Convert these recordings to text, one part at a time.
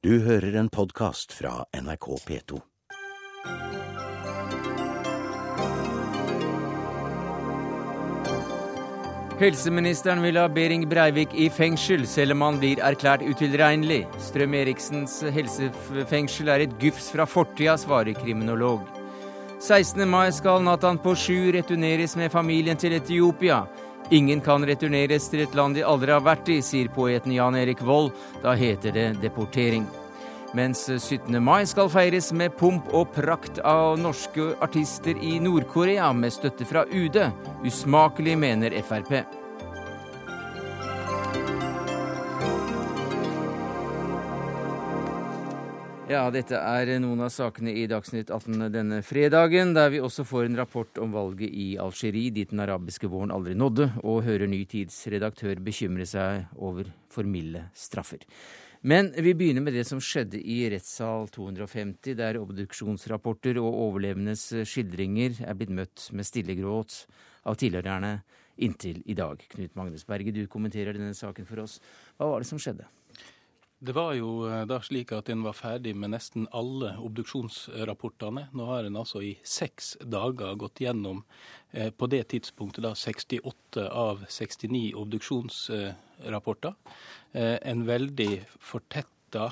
Du hører en podkast fra NRK P2. Helseministeren vil ha Behring Breivik i fengsel, selv om han blir erklært utilregnelig. Strøm-Eriksens helsefengsel er et gufs fra fortida, svarer kriminolog. 16. mai skal Nathan på sju returneres med familien til Etiopia. Ingen kan returneres til et land de aldri har vært i, sier poeten Jan Erik Vold. Da heter det deportering. Mens 17. mai skal feires med pomp og prakt av norske artister i Nord-Korea, med støtte fra UD. Usmakelig, mener Frp. Ja, dette er noen av sakene i Dagsnytt 18 denne fredagen, der vi også får en rapport om valget i Algerie, dit den arabiske våren aldri nådde, og hører Ny Tids redaktør bekymre seg over for milde straffer. Men vi begynner med det som skjedde i rettssal 250, der obduksjonsrapporter og overlevendes skildringer er blitt møtt med stille gråt av tilhørerne inntil i dag. Knut Magnus Berge, du kommenterer denne saken for oss. Hva var det som skjedde? Det var jo eh, da slik at en var ferdig med nesten alle obduksjonsrapportene. Nå har en altså i seks dager gått gjennom eh, på det tidspunktet da 68 av 69 obduksjonsrapporter. Eh, en veldig fortetta,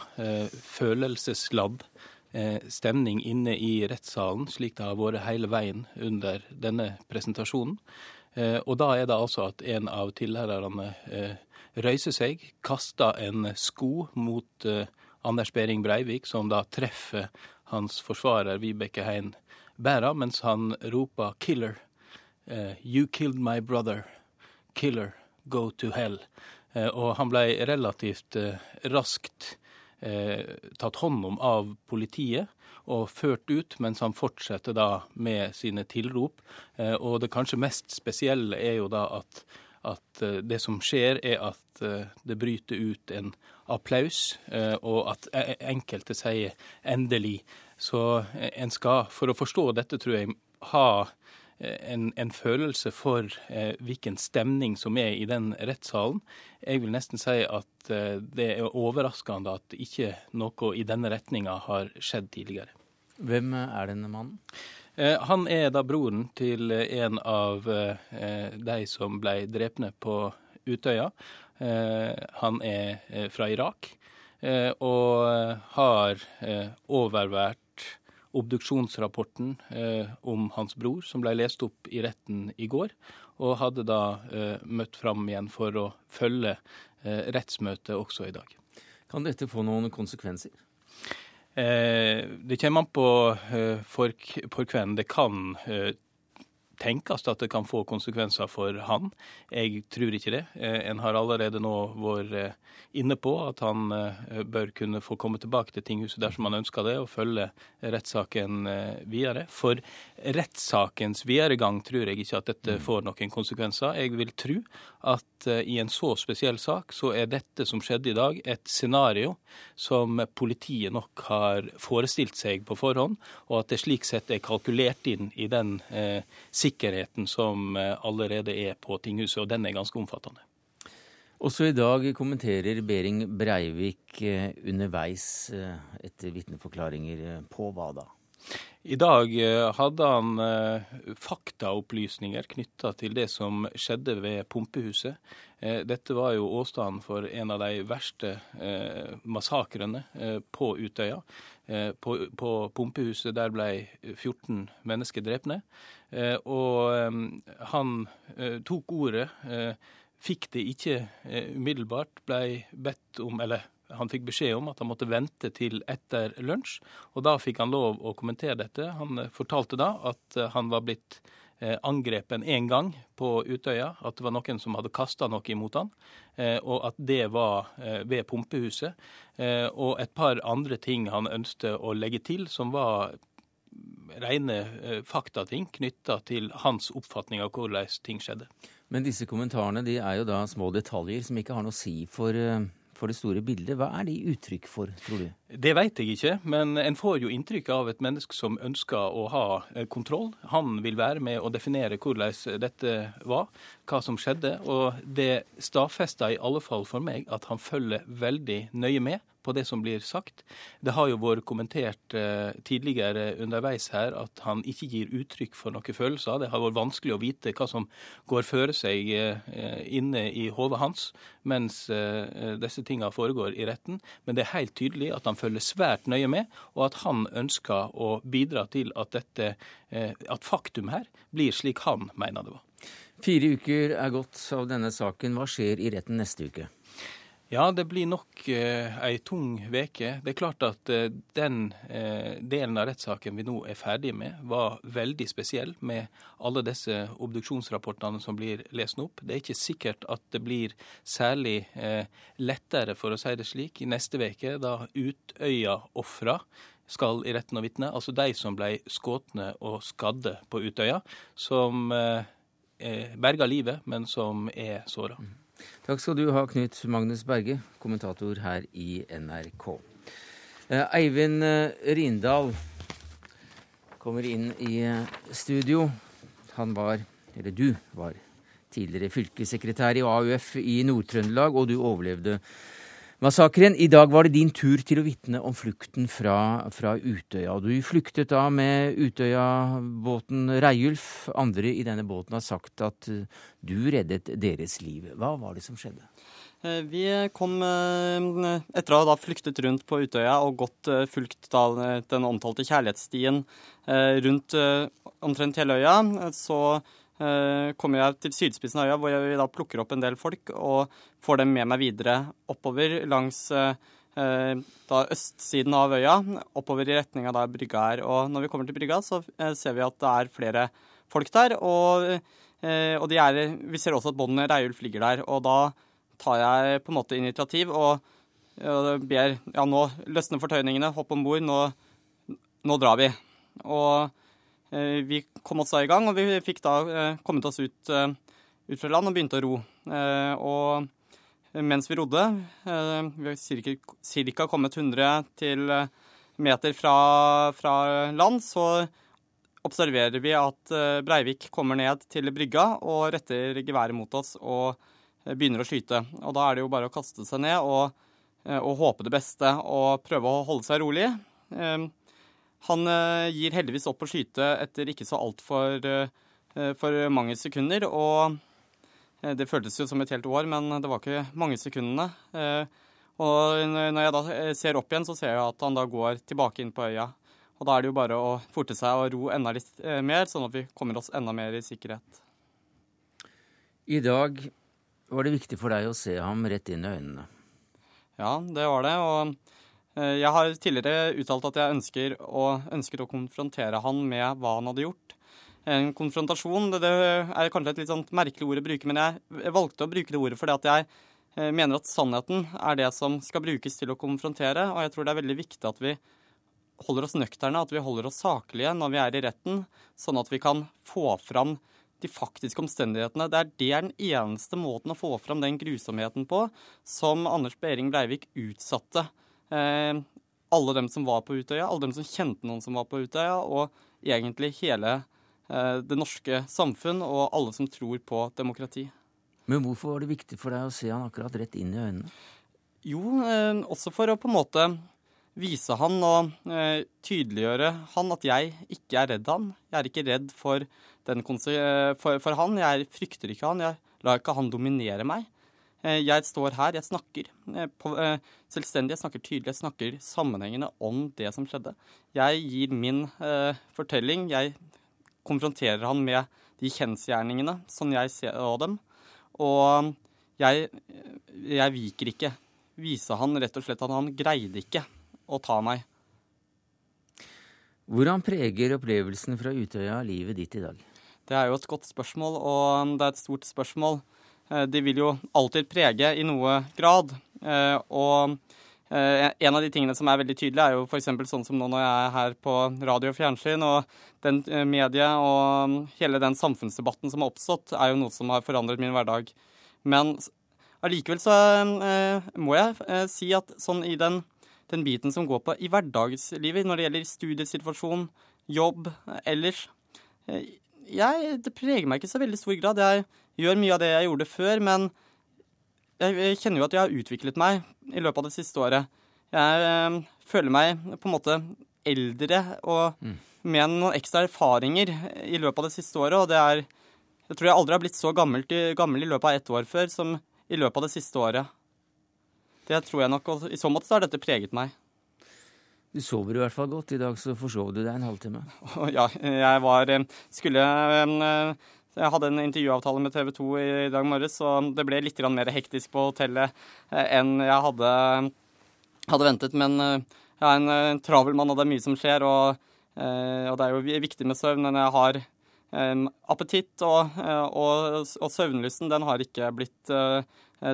følelsesladd stemning inne i rettssalen, slik det har vært hele veien under denne presentasjonen. Og da er det altså at en av tilhørerne røyser seg, kaster en sko mot uh, Anders Behring Breivik, som da treffer hans forsvarer Vibeke Hein Bæra, mens han roper 'killer'. Uh, 'You killed my brother. Killer. Go to hell'. Uh, og han ble relativt raskt tatt hånd om av politiet og ført ut, mens han fortsetter da med sine tilrop. Og det kanskje mest spesielle er jo da at at eh, det som skjer, er at eh, det bryter ut en applaus, eh, og at e, e, enkelte sier 'endelig'. Så en skal, for å forstå dette, tror jeg, ha en, en følelse for eh, hvilken stemning som er i den rettssalen. Jeg vil nesten si at eh, det er overraskende at ikke noe i denne retninga har skjedd tidligere. Hvem er denne mannen? Eh, han er da broren til en av eh, de som ble drepne på Utøya. Eh, han er fra Irak og har overvært obduksjonsrapporten om hans bror, som ble lest opp i retten i går, og hadde da møtt fram igjen for å følge rettsmøtet også i dag. Kan dette få noen konsekvenser? Eh, det kommer an på eh, for, hvem. Det kan eh, tenkes at det kan få konsekvenser for han. Jeg tror ikke det. En har allerede nå vært inne på at han bør kunne få komme tilbake til tinghuset dersom han ønsker det, og følge rettssaken videre. For rettssakens videregang tror jeg ikke at dette mm. får noen konsekvenser. Jeg vil tro at eh, i en så spesiell sak, så er dette som skjedde i dag, et scenario som politiet nok har forestilt seg på forhånd, og at det slik sett er kalkulert inn i den eh, sikkerheten som eh, allerede er på tinghuset, og den er ganske omfattende. Også i dag kommenterer Behring Breivik eh, underveis etter vitneforklaringer på hva da? I dag eh, hadde han eh, faktaopplysninger knytta til det som skjedde ved pumpehuset. Eh, dette var jo åstedet for en av de verste massakrene på Utøya. På, på pumpehuset der ble 14 mennesker drepne. Og han tok ordet, fikk det ikke umiddelbart, ble bedt om, eller han fikk beskjed om at han måtte vente til etter lunsj, og da fikk han lov å kommentere dette. Han eh, fortalte da at eh, han var blitt eh, angrepen én gang på Utøya, at det var noen som hadde kasta noe imot han, og at det var ved pumpehuset. Og et par andre ting han ønsket å legge til, som var rene faktating knytta til hans oppfatning av hvordan ting skjedde. Men disse kommentarene de er jo da små detaljer som ikke har noe å si for for det store bildet. Hva er de uttrykk for, tror du? Det vet jeg ikke, men en får jo inntrykk av et menneske som ønsker å ha eh, kontroll. Han vil være med å definere hvordan dette var, hva som skjedde. Og det stadfester i alle fall for meg at han følger veldig nøye med på det som blir sagt. Det har jo vært kommentert eh, tidligere underveis her at han ikke gir uttrykk for noen følelser. Det har vært vanskelig å vite hva som går føre seg eh, inne i hodet hans mens eh, disse tingene foregår i retten. Men det er helt tydelig at han følger svært nøye med, og at han ønsker å bidra til at, dette, at faktum her blir slik han mener det var. Fire uker er gått av denne saken. Hva skjer i retten neste uke? Ja, det blir nok eh, ei tung veke. Det er klart at eh, den eh, delen av rettssaken vi nå er ferdig med, var veldig spesiell, med alle disse obduksjonsrapportene som blir lest opp. Det er ikke sikkert at det blir særlig eh, lettere, for å si det slik, i neste veke, da Utøya-ofra skal i retten og vitne. Altså de som ble skutt og skadde på Utøya, som eh, berga livet, men som er såra. Mm. Takk skal du ha, Knut Magnus Berge, kommentator her i NRK. Eh, Eivind eh, Rindal kommer inn i eh, studio. Han var, eller du var, tidligere fylkessekretær i AUF i Nord-Trøndelag, og du overlevde massakren. I dag var det din tur til å vitne om flukten fra, fra Utøya. Du flyktet da med Utøya-båten Reiulf. Andre i denne båten har sagt at eh, du reddet deres liv. Hva var det som skjedde? Eh, vi kom eh, etter å ha flyktet rundt på Utøya og gått fulgt den omtalte kjærlighetsstien rundt omtrent hele øya, så kommer jeg til sydspissen av øya, hvor jeg da plukker opp en del folk og får dem med meg videre oppover langs eh, da østsiden av øya, oppover i retning av der brygga er. Og når vi kommer til brygga, så eh, ser vi at det er flere folk der. Og, og er, vi ser også at båndet Reiulf ligger der. Og da tar jeg på en måte initiativ og, og ber ja, nå løsne fortøyningene, hopp om bord, nå, nå drar vi. Og Eh, vi kom oss da i gang, og vi fikk da eh, kommet oss ut, eh, ut fra land og begynte å ro. Og mens vi rodde, vi har ca. kommet 100 til meter fra, fra, land, så observerer vi at Breivik kommer ned til brygga og retter geværet mot oss og begynner å skyte. Og da er det jo bare å kaste seg ned og, og håpe det beste og prøve å holde seg rolig. Han eh, gir heldigvis opp å skyte etter ikke så altfor eh, for mange sekunder. Og eh, det føltes jo som et helt år, men det var ikke mange sekundene. Og når jeg da ser opp igjen, så ser jeg at han da går tilbake inn på øya. Og da er det jo bare å forte seg og ro enda litt mer, sånn at vi kommer oss enda mer i sikkerhet. I dag var det viktig for deg å se ham rett inn i øynene. Ja, det var det. Og jeg har tidligere uttalt at jeg ønsker å, ønsket å konfrontere han med hva han hadde gjort. En konfrontasjon det, er kanskje et litt sånt merkelig ord å bruke, men jeg valgte å bruke det ordet fordi at jeg eh, mener at sannheten er det som skal brukes til å konfrontere. Og jeg tror det er veldig viktig at vi holder oss nøkterne, at vi holder oss saklige når vi er i retten, sånn at vi kan få fram de faktiske omstendighetene. Det er, det er den eneste måten å få fram den grusomheten på som Anders Behring Breivik utsatte Eh, alle dem som var på Utøya, alle dem som kjente noen som var på Utøya, og egentlig hele eh, det norske samfunn og alle som tror på demokrati. Men hvorfor var det viktig for deg å se han akkurat rett inn i øynene? Jo, eh, også for å på en måte vise han og tydeliggjøre han at jeg ikke er redd han. Jeg er ikke redd for, for, for han. Jeg frykter ikke han. Jeg lar ikke han dominere meg. Eh, jeg står her, jeg snakker eh, på, eh, selvstendig, jeg snakker tydelig, jeg snakker sammenhengende om det som skjedde. Jeg gir min fortelling, jeg konfronterer han med de kjensgjerningene som jeg ser av dem. Og jeg, jeg viker ikke. Vise han rett og slett at han greide ikke å ta meg. Hvordan preger opplevelsen fra Utøya livet ditt i dag? Det er jo et godt spørsmål, og det er et stort spørsmål. Eh, de vil jo alltid prege i noe grad. Eh, og eh, en av de tingene som er veldig tydelig, er jo f.eks. sånn som nå når jeg er her på radio og fjernsyn, og den medie og hele den samfunnsdebatten som har oppstått, er jo noe som har forandret min hverdag. Men allikevel så må jeg si at sånn i den, den biten som går på i hverdagslivet, når det gjelder studiesituasjon, jobb ellers jeg, Det preger meg ikke så veldig stor grad. Jeg gjør mye av det jeg gjorde før, men jeg kjenner jo at jeg har utviklet meg i løpet av det siste året. jeg føler meg på en måte eldre og mm. med noen ekstra erfaringer i løpet av det siste året. Og det er Jeg tror jeg aldri har blitt så gammel, gammel i løpet av ett år før som i løpet av det siste året. Det tror jeg nok, og I så måte så har dette preget meg. Du sover i hvert fall godt. I dag så forsov du deg en halvtime. Ja, jeg var Skulle Jeg hadde en intervjuavtale med TV 2 i dag morges, så det ble litt mer hektisk på hotellet eh, enn jeg hadde, hadde ventet. Men eh, jeg er en uh, travel mann, og det er mye som skjer. Og, og det er jo viktig med søvn. Men jeg har appetitt, og, og, og, søvnlysten den har ikke blitt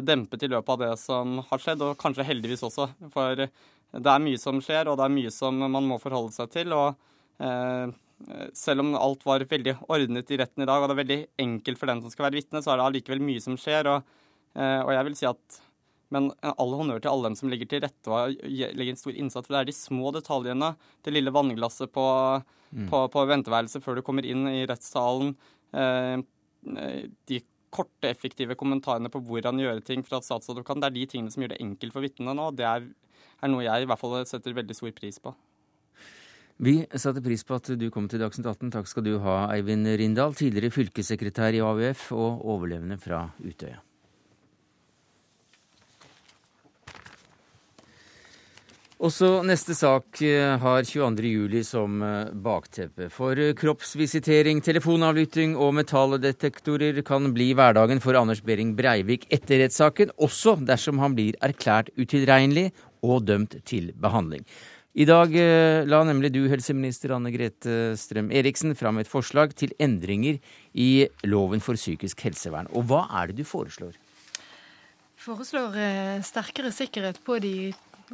dempet i løpet av det som har skjedd, og kanskje heldigvis også. For det er mye som skjer, og det er mye som man må forholde seg til. og selv om alt var veldig ordnet i retten i dag, og det er veldig enkelt for den som skal være vitne, så er det allikevel mye som skjer. Og, og jeg vil si at men all honnør til alle dem som legger til rette og legger en stor innsats. For det er de små detaljene. Det lille vannglasset på, mm. på, på venteværelset før du kommer inn i rettssalen. Eh, de korte, effektive kommentarene på hvordan gjøre ting fra statsadvokaten. Det er de tingene som gjør det enkelt for vitnene nå. Det er, er noe jeg i hvert fall setter veldig stor pris på. Vi satte pris på at du kom til Dagsnytt 18. Takk skal du ha, Eivind Rindal, tidligere fylkessekretær i AUF og overlevende fra Utøya. Også neste sak eh, har 22.07 som eh, bakteppe. For eh, kroppsvisitering, telefonavlytting og metalldetektorer kan bli hverdagen for Anders Behring Breivik etter rettssaken, også dersom han blir erklært utilregnelig og dømt til behandling. I dag la nemlig du, helseminister Anne Grete Strøm Eriksen, fram et forslag til endringer i loven for psykisk helsevern. Og hva er det du foreslår? Foreslår sterkere sikkerhet på de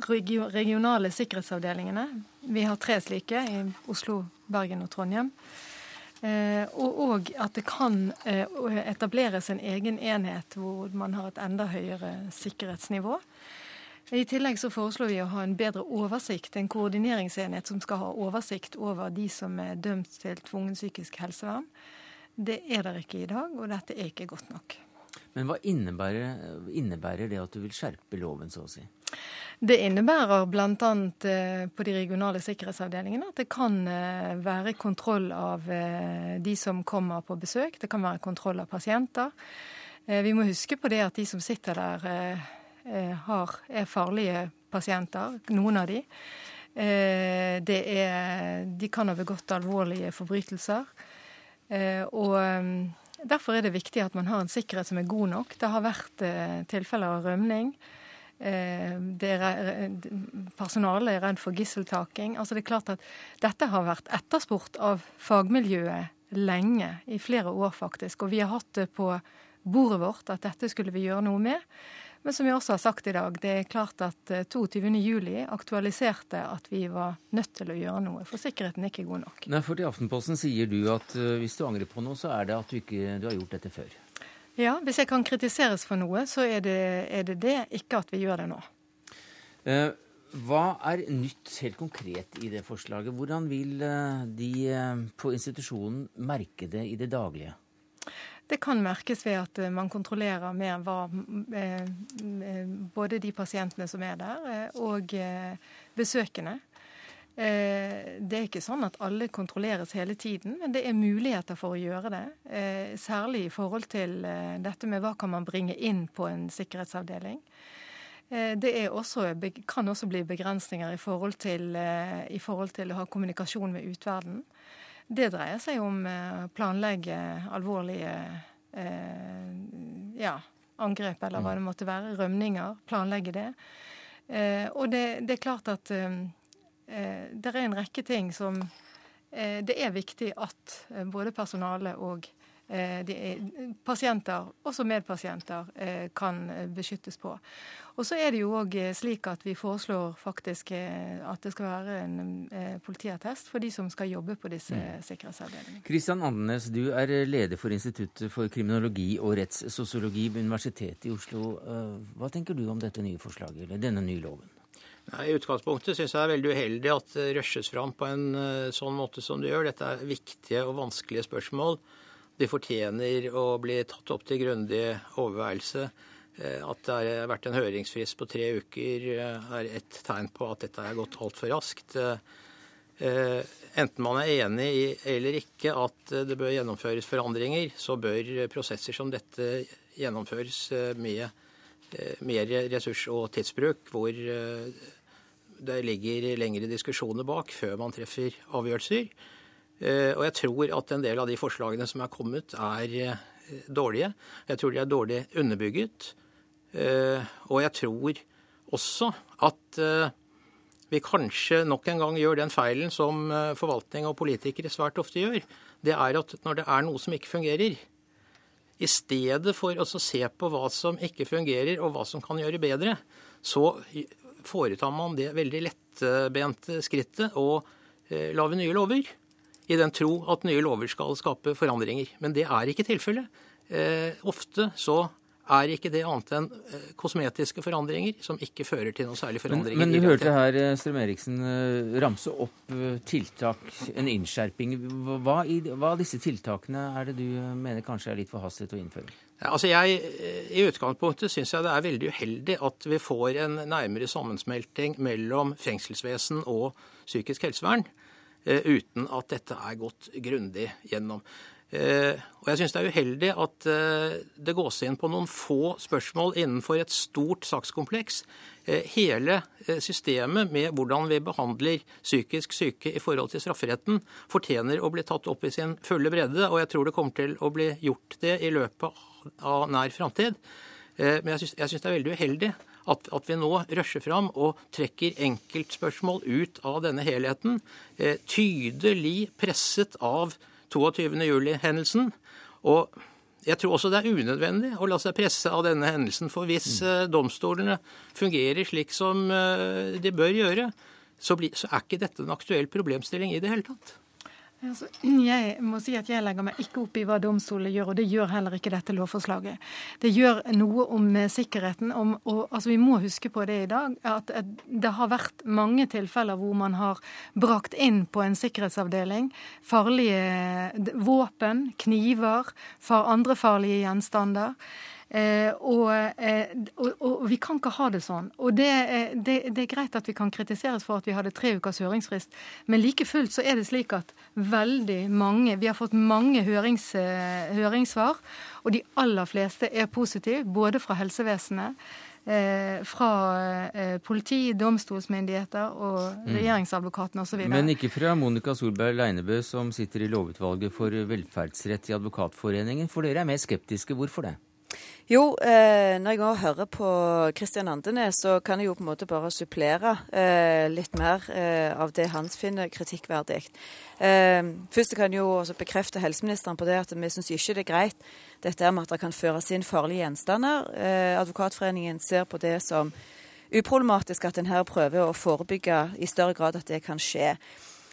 regionale sikkerhetsavdelingene. Vi har tre slike i Oslo, Bergen og Trondheim. Eh, og at det kan eh, etableres en egen enhet hvor man har et enda høyere sikkerhetsnivå. I tillegg så foreslår vi å ha en bedre oversikt, en koordineringsenhet som skal ha oversikt over de som er dømt til tvungen psykisk helsevern. Det er der ikke i dag, og dette er ikke godt nok. Men hva innebærer, innebærer det at du vil skjerpe loven, så å si? Det innebærer bl.a. Eh, på de regionale sikkerhetsavdelingene at det kan eh, være kontroll av eh, de som kommer på besøk. Det kan være kontroll av pasienter. Vi må huske på det at de som sitter der, har, er farlige pasienter, noen av de. Er, de kan ha begått alvorlige forbrytelser. Og derfor er det viktig at man har en sikkerhet som er god nok. Det har vært tilfeller av rømning. Eh, er, personalet er redd for gisseltaking. Altså det er klart at Dette har vært etterspurt av fagmiljøet lenge, i flere år faktisk. Og vi har hatt det på bordet vårt at dette skulle vi gjøre noe med. Men som vi også har sagt i dag, det er klart at 22.07 eh, aktualiserte at vi var nødt til å gjøre noe, for sikkerheten er ikke god nok. Nei, for til Aftenposten sier du at uh, hvis du angrer på noe, så er det at du ikke du har gjort dette før. Ja, hvis jeg kan kritiseres for noe, så er det er det, det, ikke at vi gjør det nå. Eh, hva er nytt helt konkret i det forslaget? Hvordan vil eh, de eh, på institusjonen merke det i det daglige? Det kan merkes ved at man kontrollerer mer hva både de pasientene som er der, og besøkende. Eh, det er ikke sånn at alle kontrolleres hele tiden, men det er muligheter for å gjøre det. Eh, særlig i forhold til eh, dette med hva kan man bringe inn på en sikkerhetsavdeling. Det også, kan også bli begrensninger i forhold, til, i forhold til å ha kommunikasjon med utverden. Det dreier seg om å planlegge alvorlige ja, angrep, eller hva mm. det måtte være. Rømninger. Planlegge det. Og det, det er klart at Eh, det er en rekke ting som eh, det er viktig at eh, både personale og pasienter, også medpasienter, kan beskyttes på. Og så er det jo òg slik at vi foreslår faktisk at det skal være en politiattest for de som skal jobbe på disse mm. sikkerhetsavdelingene. Kristian Andenes, du er leder for Instituttet for kriminologi og rettssosiologi ved Universitetet i Oslo. Hva tenker du om dette nye forslaget, eller denne nye loven? I utgangspunktet syns jeg det er veldig uheldig at det rushes fram på en eh, sånn måte som det gjør. Dette er viktige og vanskelige spørsmål. De fortjener å bli tatt opp til grundig overveielse. At det har vært en høringsfrist på tre uker er et tegn på at dette er gått altfor raskt. Enten man er enig i eller ikke at det bør gjennomføres forandringer, så bør prosesser som dette gjennomføres med mer ressurs- og tidsbruk, hvor det ligger lengre diskusjoner bak før man treffer avgjørelser. Eh, og jeg tror at en del av de forslagene som er kommet, er eh, dårlige. Jeg tror de er dårlig underbygget. Eh, og jeg tror også at vi kanskje nok en gang gjør den feilen som forvaltning og politikere svært ofte gjør. Det er at når det er noe som ikke fungerer, i stedet for å se på hva som ikke fungerer og hva som kan gjøre bedre, så foretar man det veldig lettbente skrittet å eh, lage nye lover. I den tro at nye lover skal skape forandringer. Men det er ikke tilfellet. Eh, ofte så er ikke det annet enn eh, kosmetiske forandringer som ikke fører til noen særlig forandringer. Men, men du hørte her Strøm Eriksen ramse opp tiltak, en innskjerping. Hva, i, hva av disse tiltakene er det du mener kanskje er litt forhastet å innføre? Altså jeg, eh, I utgangspunktet syns jeg det er veldig uheldig at vi får en nærmere sammensmelting mellom fengselsvesen og psykisk helsevern, eh, uten at dette er gått grundig gjennom. Eh, og jeg syns det er uheldig at det gås inn på noen få spørsmål innenfor et stort sakskompleks. Hele systemet med hvordan vi behandler psykisk syke i forhold til strafferetten, fortjener å bli tatt opp i sin fulle bredde, og jeg tror det kommer til å bli gjort det i løpet av nær framtid. Eh, men jeg syns det er veldig uheldig at, at, vi nå rusher fram og trekker enkeltspørsmål ut av denne helheten. Eh, tydelig presset av 22.07-hendelsen. Og jeg tror også det er unødvendig å la seg presse av denne hendelsen. For hvis mm. eh, domstolene fungerer slik som de bør gjøre, så, bli, så er ikke dette en aktuell problemstilling i det hele tatt. Altså, jeg må si at jeg legger meg ikke opp i hva domstolene gjør, og det gjør heller ikke dette lovforslaget. Det gjør noe om eh, sikkerheten. Om, og, altså, vi må huske på det i dag, at det har vært mange tilfeller hvor man har brakt inn på en sikkerhetsavdeling farlige våpen, kniver, andre farlige gjenstander. Eh, og, eh, og, og, vi kan ikke ha det sånn. Og det, det, det, er greit at vi kan kritiseres for at vi hadde tre ukers høringsfrist, men like fullt så er det slik at veldig mange Vi har fått mange hørings, eh, høringssvar, og de aller fleste er positive, både fra helsevesenet. Eh, fra eh, politi, domstolsmyndigheter og mm. regjeringsadvokatene osv. Men ikke fra Monica Solberg Leinebø, som sitter i lovutvalget for velferdsrett i Advokatforeningen, for dere er mer skeptiske. Hvorfor det? Jo, eh, når jeg nå hører på Kristian Andenes, så kan jeg jo på en måte bare supplere eh, litt mer eh, av det han finner kritikkverdig. Eh, først kan jeg jo også bekrefte helseministeren på det at vi syns ikke det er greit dette med at det kan føres inn farlige gjenstander. Eh, Advokatforeningen ser på det som uproblematisk at en her prøver å forebygge i større grad at det kan skje.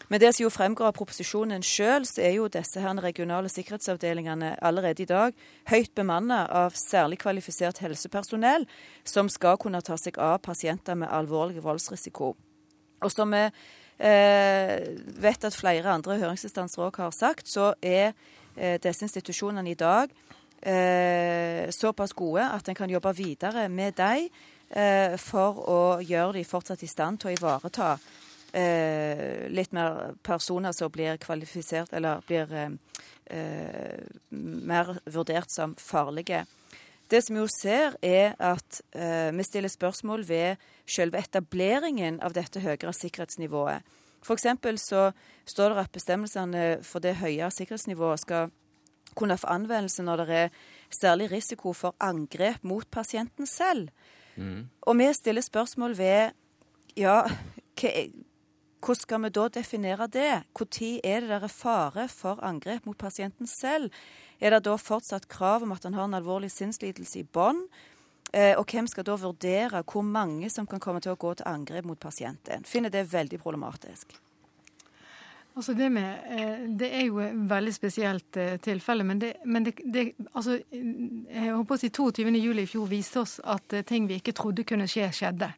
Men det som jo fremgår av proposisjonen sjøl, så er jo disse her regionale sikkerhetsavdelingene allerede i dag høyt bemanna av særlig kvalifisert helsepersonell som skal kunne ta seg av pasienter med alvorlig voldsrisiko. Og som vi eh, vet at flere andre høringsinstanser òg har sagt, så er eh, disse institusjonene i dag eh, såpass gode at en kan jobbe videre med dem eh, for å gjøre dem fortsatt i stand til å ivareta eh, litt mer personer som blir kvalifisert, eller blir eh, eh, mer vurdert som farlige. Det som vi jo ser, er at eh, vi stiller spørsmål ved selve etableringen av dette høyere sikkerhetsnivået. F.eks. så står det at bestemmelsene for det høye sikkerhetsnivået skal kunne få anvendelse når det er særlig risiko for angrep mot pasienten selv. Mm. Og vi stiller spørsmål ved ja, hva, hvordan skal vi da definere det? Når er det der er fare for angrep mot pasienten selv? Er det da fortsatt krav om at han har en alvorlig sinnslidelse i bånd? Eh, og hvem skal da vurdere hvor mange som kan komme til å gå til angrep mot pasienten? Finner det veldig problematisk. Altså det, med, eh, det er jo et veldig spesielt eh, tilfelle, men, det, men det, det, altså, jeg håper å si 22. juli i fjor viste oss at ting vi ikke trodde kunne skje, skjedde.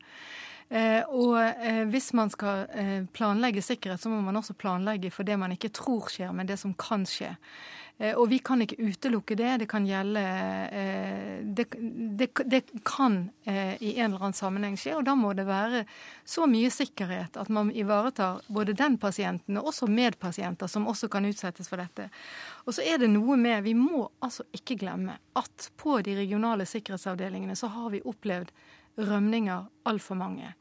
Eh, og eh, hvis man skal eh, planlegge sikkerhet, så må man også planlegge for det man ikke tror skjer, men det som kan skje. Og vi kan ikke utelukke det. Det kan gjelde Det, det, det kan i en eller annen sammenheng skje, og da må det være så mye sikkerhet at man ivaretar både den pasienten og også medpasienter som også kan utsettes for dette. Og så er det noe med Vi må altså ikke glemme at på de regionale sikkerhetsavdelingene så har vi opplevd rømninger altfor mange.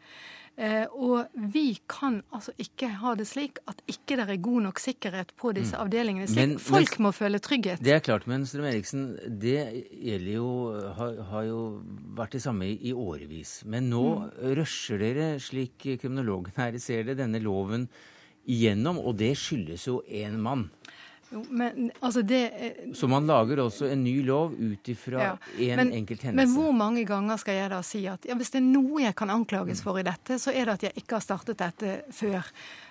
Eh, og vi kan altså ikke ha det slik at ikke det er god nok sikkerhet på disse Mm. avdelingene. Slik Men- folk men- må føle trygghet. Det er klart, men Strøm Eriksen, det gjelder jo, har, har jo vært det samme i, i årevis. Men nå rusher dere, slik kriminologen her ser det, denne loven igjennom, og det skyldes jo én mann. Jo, men altså det Så man lager også en ny lov ut ifra Ja, en men- enkelt Men hvor mange ganger skal jeg da si at ja, hvis det er noe jeg kan anklages for i dette, så er det at jeg ikke har startet dette før.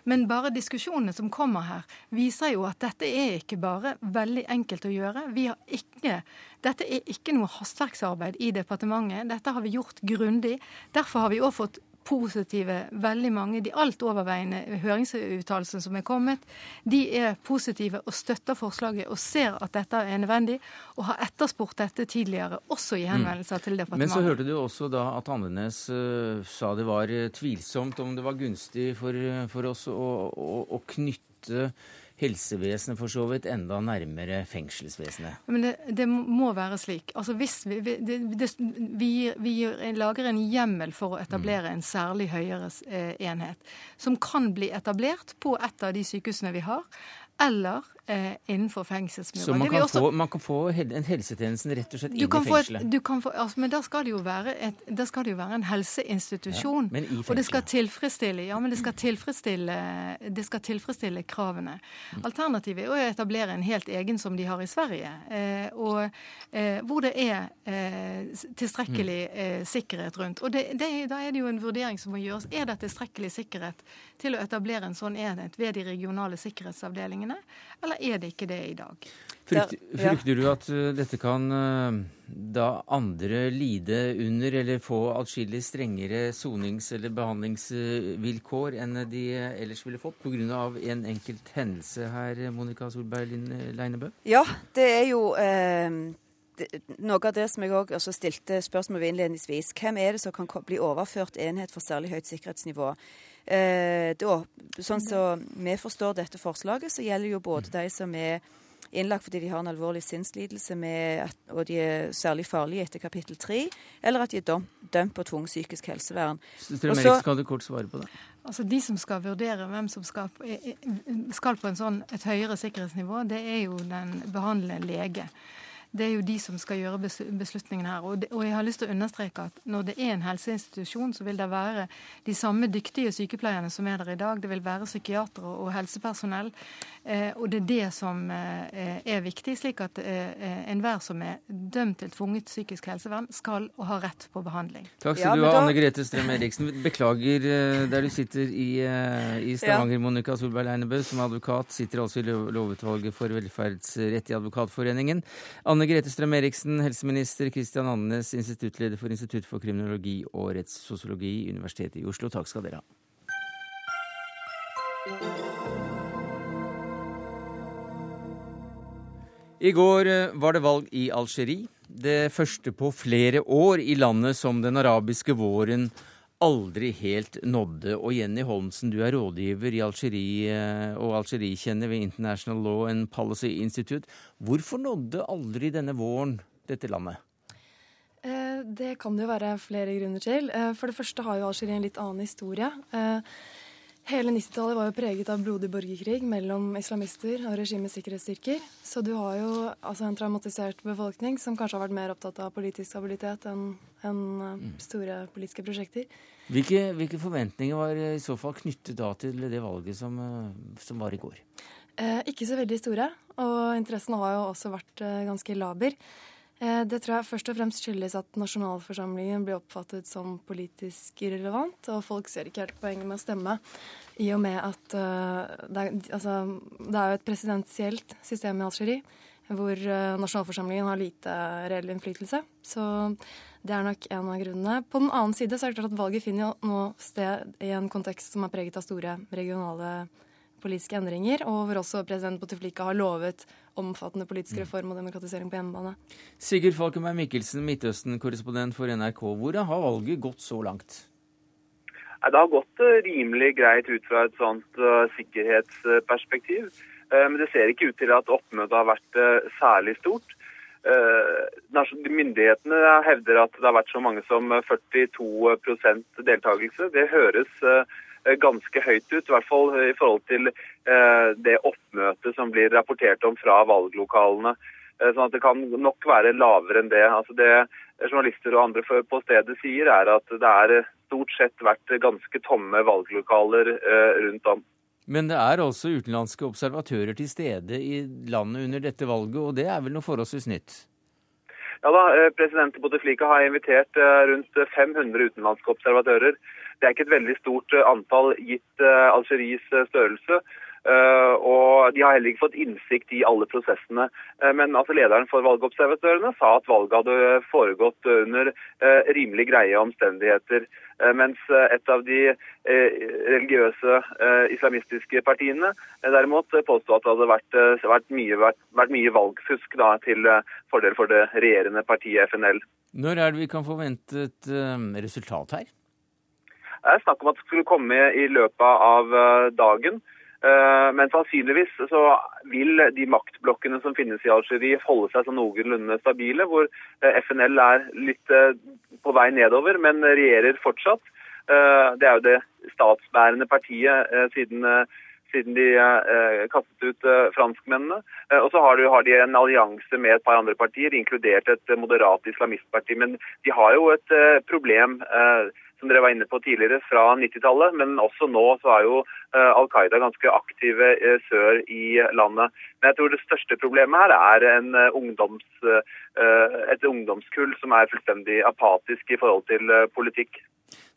Men bare diskusjonene som kommer her, viser jo at dette er ikke bare veldig enkelt å gjøre. Vi har ikke, dette er ikke noe hastverksarbeid i departementet. Dette har vi gjort grundig. Derfor har vi òg fått positive, veldig mange, de alt overveiende høringsuttalelsene som er kommet, de er positive og støtter forslaget og ser at dette er nødvendig, og har etterspurt dette tidligere, også i henvendelser til departementet. Men så hørte du også da at Andenes uh, sa det var eh, tvilsomt om det var gunstig for, eh, for oss å, å, å knytte helsevesenet for så vidt enda nærmere fengselsvesenet. Men det, det må være slik. Altså hvis vi, vi, det, vi, vi lager en hjemmel for å etablere en særlig høyere eh, enhet, som kan bli etablert på et av de sykehusene vi har, eller innenfor fengselsmurer. Så man kan, også- få, man kan få en helsetjenesten rett og slett inn kan i få et, fengselet? du kan få, altså, men da skal det jo være, et, skal det jo være en helseinstitusjon. Ja, og det skal tilfredsstille, ja, men det skal tilfredsstille, det skal tilfredsstille kravene. Mm. Alternativet er å etablere en helt egen som de har i Sverige, eh, og, eh, hvor det er eh, tilstrekkelig Mm. eh, sikkerhet rundt. Og det, det, da er det jo en vurdering som må gjøres. Er det tilstrekkelig sikkerhet til å etablere en sånn enhet ved de regionale sikkerhetsavdelingene, eller er det ikke det i dag? Frykter, frykter du at uh, dette kan uh, da andre lide under eller få atskillig strengere sonings- eller behandlingsvilkår enn de uh, ellers ville fått pga. en enkelt hendelse her, Monica Solberg Leinebø? Ja, det er jo eh, noe av det som jeg òg stilte spørsmål ved innledningsvis. Hvem er det som kan bli overført enhet for særlig høyt sikkerhetsnivå? Eh, da, sånn som vi forstår dette forslaget, så gjelder jo både de som er innlagt fordi de har en alvorlig sinnslidelse med at, og de er særlig farlige etter kapittel 3, eller at de er dømt, dømt på tvungent psykisk helsevern. Strøm Og så- Eriksen, kan du kort svare på det? Altså De som skal vurdere hvem som skal, skal på en sånn, et høyere sikkerhetsnivå, det er jo den behandlende lege. Det er jo de som skal gjøre beslutningen beslutningene her. Og, det, og jeg har lyst til å understreke at når det er en helseinstitusjon, så vil det være de samme dyktige sykepleierne som er der i dag. Det vil være psykiatere og helsepersonell. Eh, og det er det som eh, er viktig, slik at eh, enhver som er dømt til tvunget psykisk helsevern, skal og har rett på behandling. Takk Ja, skal du ha, da- Anne Grete Strøm Eriksen. Beklager eh, der du sitter i, eh, i Stavanger. Monica Solberg Leinebø, som advokat, sitter altså i lov- lovutvalget for velferdsrett i Advokatforeningen. Anne Grete Strøm Eriksen, helseminister. Kristian Andenes, instituttleder for Institutt for kriminologi og rettssosiologi, Universitetet i Oslo. Takk skal dere ha. I går eh, var det valg i Algerie. Det første på flere år i landet som den arabiske våren aldri helt nådde. Og Jenny Holmsen, du er rådgiver i Algerie og og algerikjenner ved International Law and Policy Institute. Hvorfor nådde aldri denne våren dette landet? Eh, Det kan det jo være flere grunner til. Eh, For det første har jo Algerie en litt annen historie. Eh, Hele 90-tallet var jo preget av blodig borgerkrig mellom islamister og regimets sikkerhetsstyrker. Så du har jo altså en traumatisert befolkning som kanskje har vært mer opptatt av politisk stabilitet enn enn, eh, store politiske prosjekter. Hvilke, hvilke forventninger var i så fall knyttet da til det valget som, eh, som var i går? Eh, ikke så veldig store, og interessen har jo også vært eh, ganske laber. Eh, det tror jeg først og fremst skyldes at nasjonalforsamlingen blir oppfattet som politisk irrelevant, og folk ser ikke helt poenget med å stemme, i og med at eh, det, er, altså, det er jo et presidensielt system i Algerie, hvor eh, nasjonalforsamlingen har lite reell innflytelse. Så Det er nok en av grunnene. På den annen side så er det klart at valget finner nå sted i en kontekst som er preget av store regionale politiske endringer, og hvor også president Bouteflika har lovet omfattende politisk reform og demokratisering på hjemmebane. Sigurd Falkenberg Mikkelsen, Midtøsten-korrespondent for NRK. Hvordan har valget gått så langt? Det har gått eh, rimelig greit ut fra et sånt uh, sikkerhetsperspektiv. Uh, men det ser ikke ut til at oppmøtet har vært uh, særlig stort. Myndighetene hevder at det har vært så mange som 42% deltakelse. Det høres ganske høyt ut, i hvert fall i forhold til det oppmøtet som blir rapportert om fra valglokalene. Sånn at Det kan nok være lavere enn det. Altså det journalister og andre på stedet sier, er at det er stort sett vært ganske tomme valglokaler eh, rundt om. Men det er altså utenlandske observatører til stede i landet under dette valget, og det er vel noe forholdsvis nytt? Ja da, eh, President Bouteflika har invitert eh, rundt 500 utenlandske observatører. Det er ikke et veldig stort antall gitt Algeries størrelse. Uh, og De har heller ikke fått innsikt i alle prosessene. Men altså lederen for valgobservatørene sa at valget hadde foregått under rimelig greie omstendigheter. mens et av de religiøse islamistiske partiene derimot påstod at det hadde vært, vært, mye, vært, vært mye, valgfusk da, til fordel for det regjerende partiet FNL. Når er det vi kan forvente et resultat her? Det er snakk om at det skulle komme i løpet av dagen. Eh, men sannsynligvis så vil de maktblokkene som finnes i Algerie holde seg sånn noenlunde stabile, hvor eh, FNL er litt eh, på vei nedover, men regjerer fortsatt. Det er jo det statsbærende partiet siden, siden de kastet ut franskmennene. Og så har de en allianse med et par andre partier, inkludert et moderat islamistparti. Men de har jo et problem som dere var inne på tidligere, fra 90-tallet. Men også nå så er jo uh, Al Qaida ganske aktive uh, sør i landet. Men jeg tror det største problemet her er en, uh, ungdoms, et ungdomskull som er fullstendig apatisk i forhold til politikk.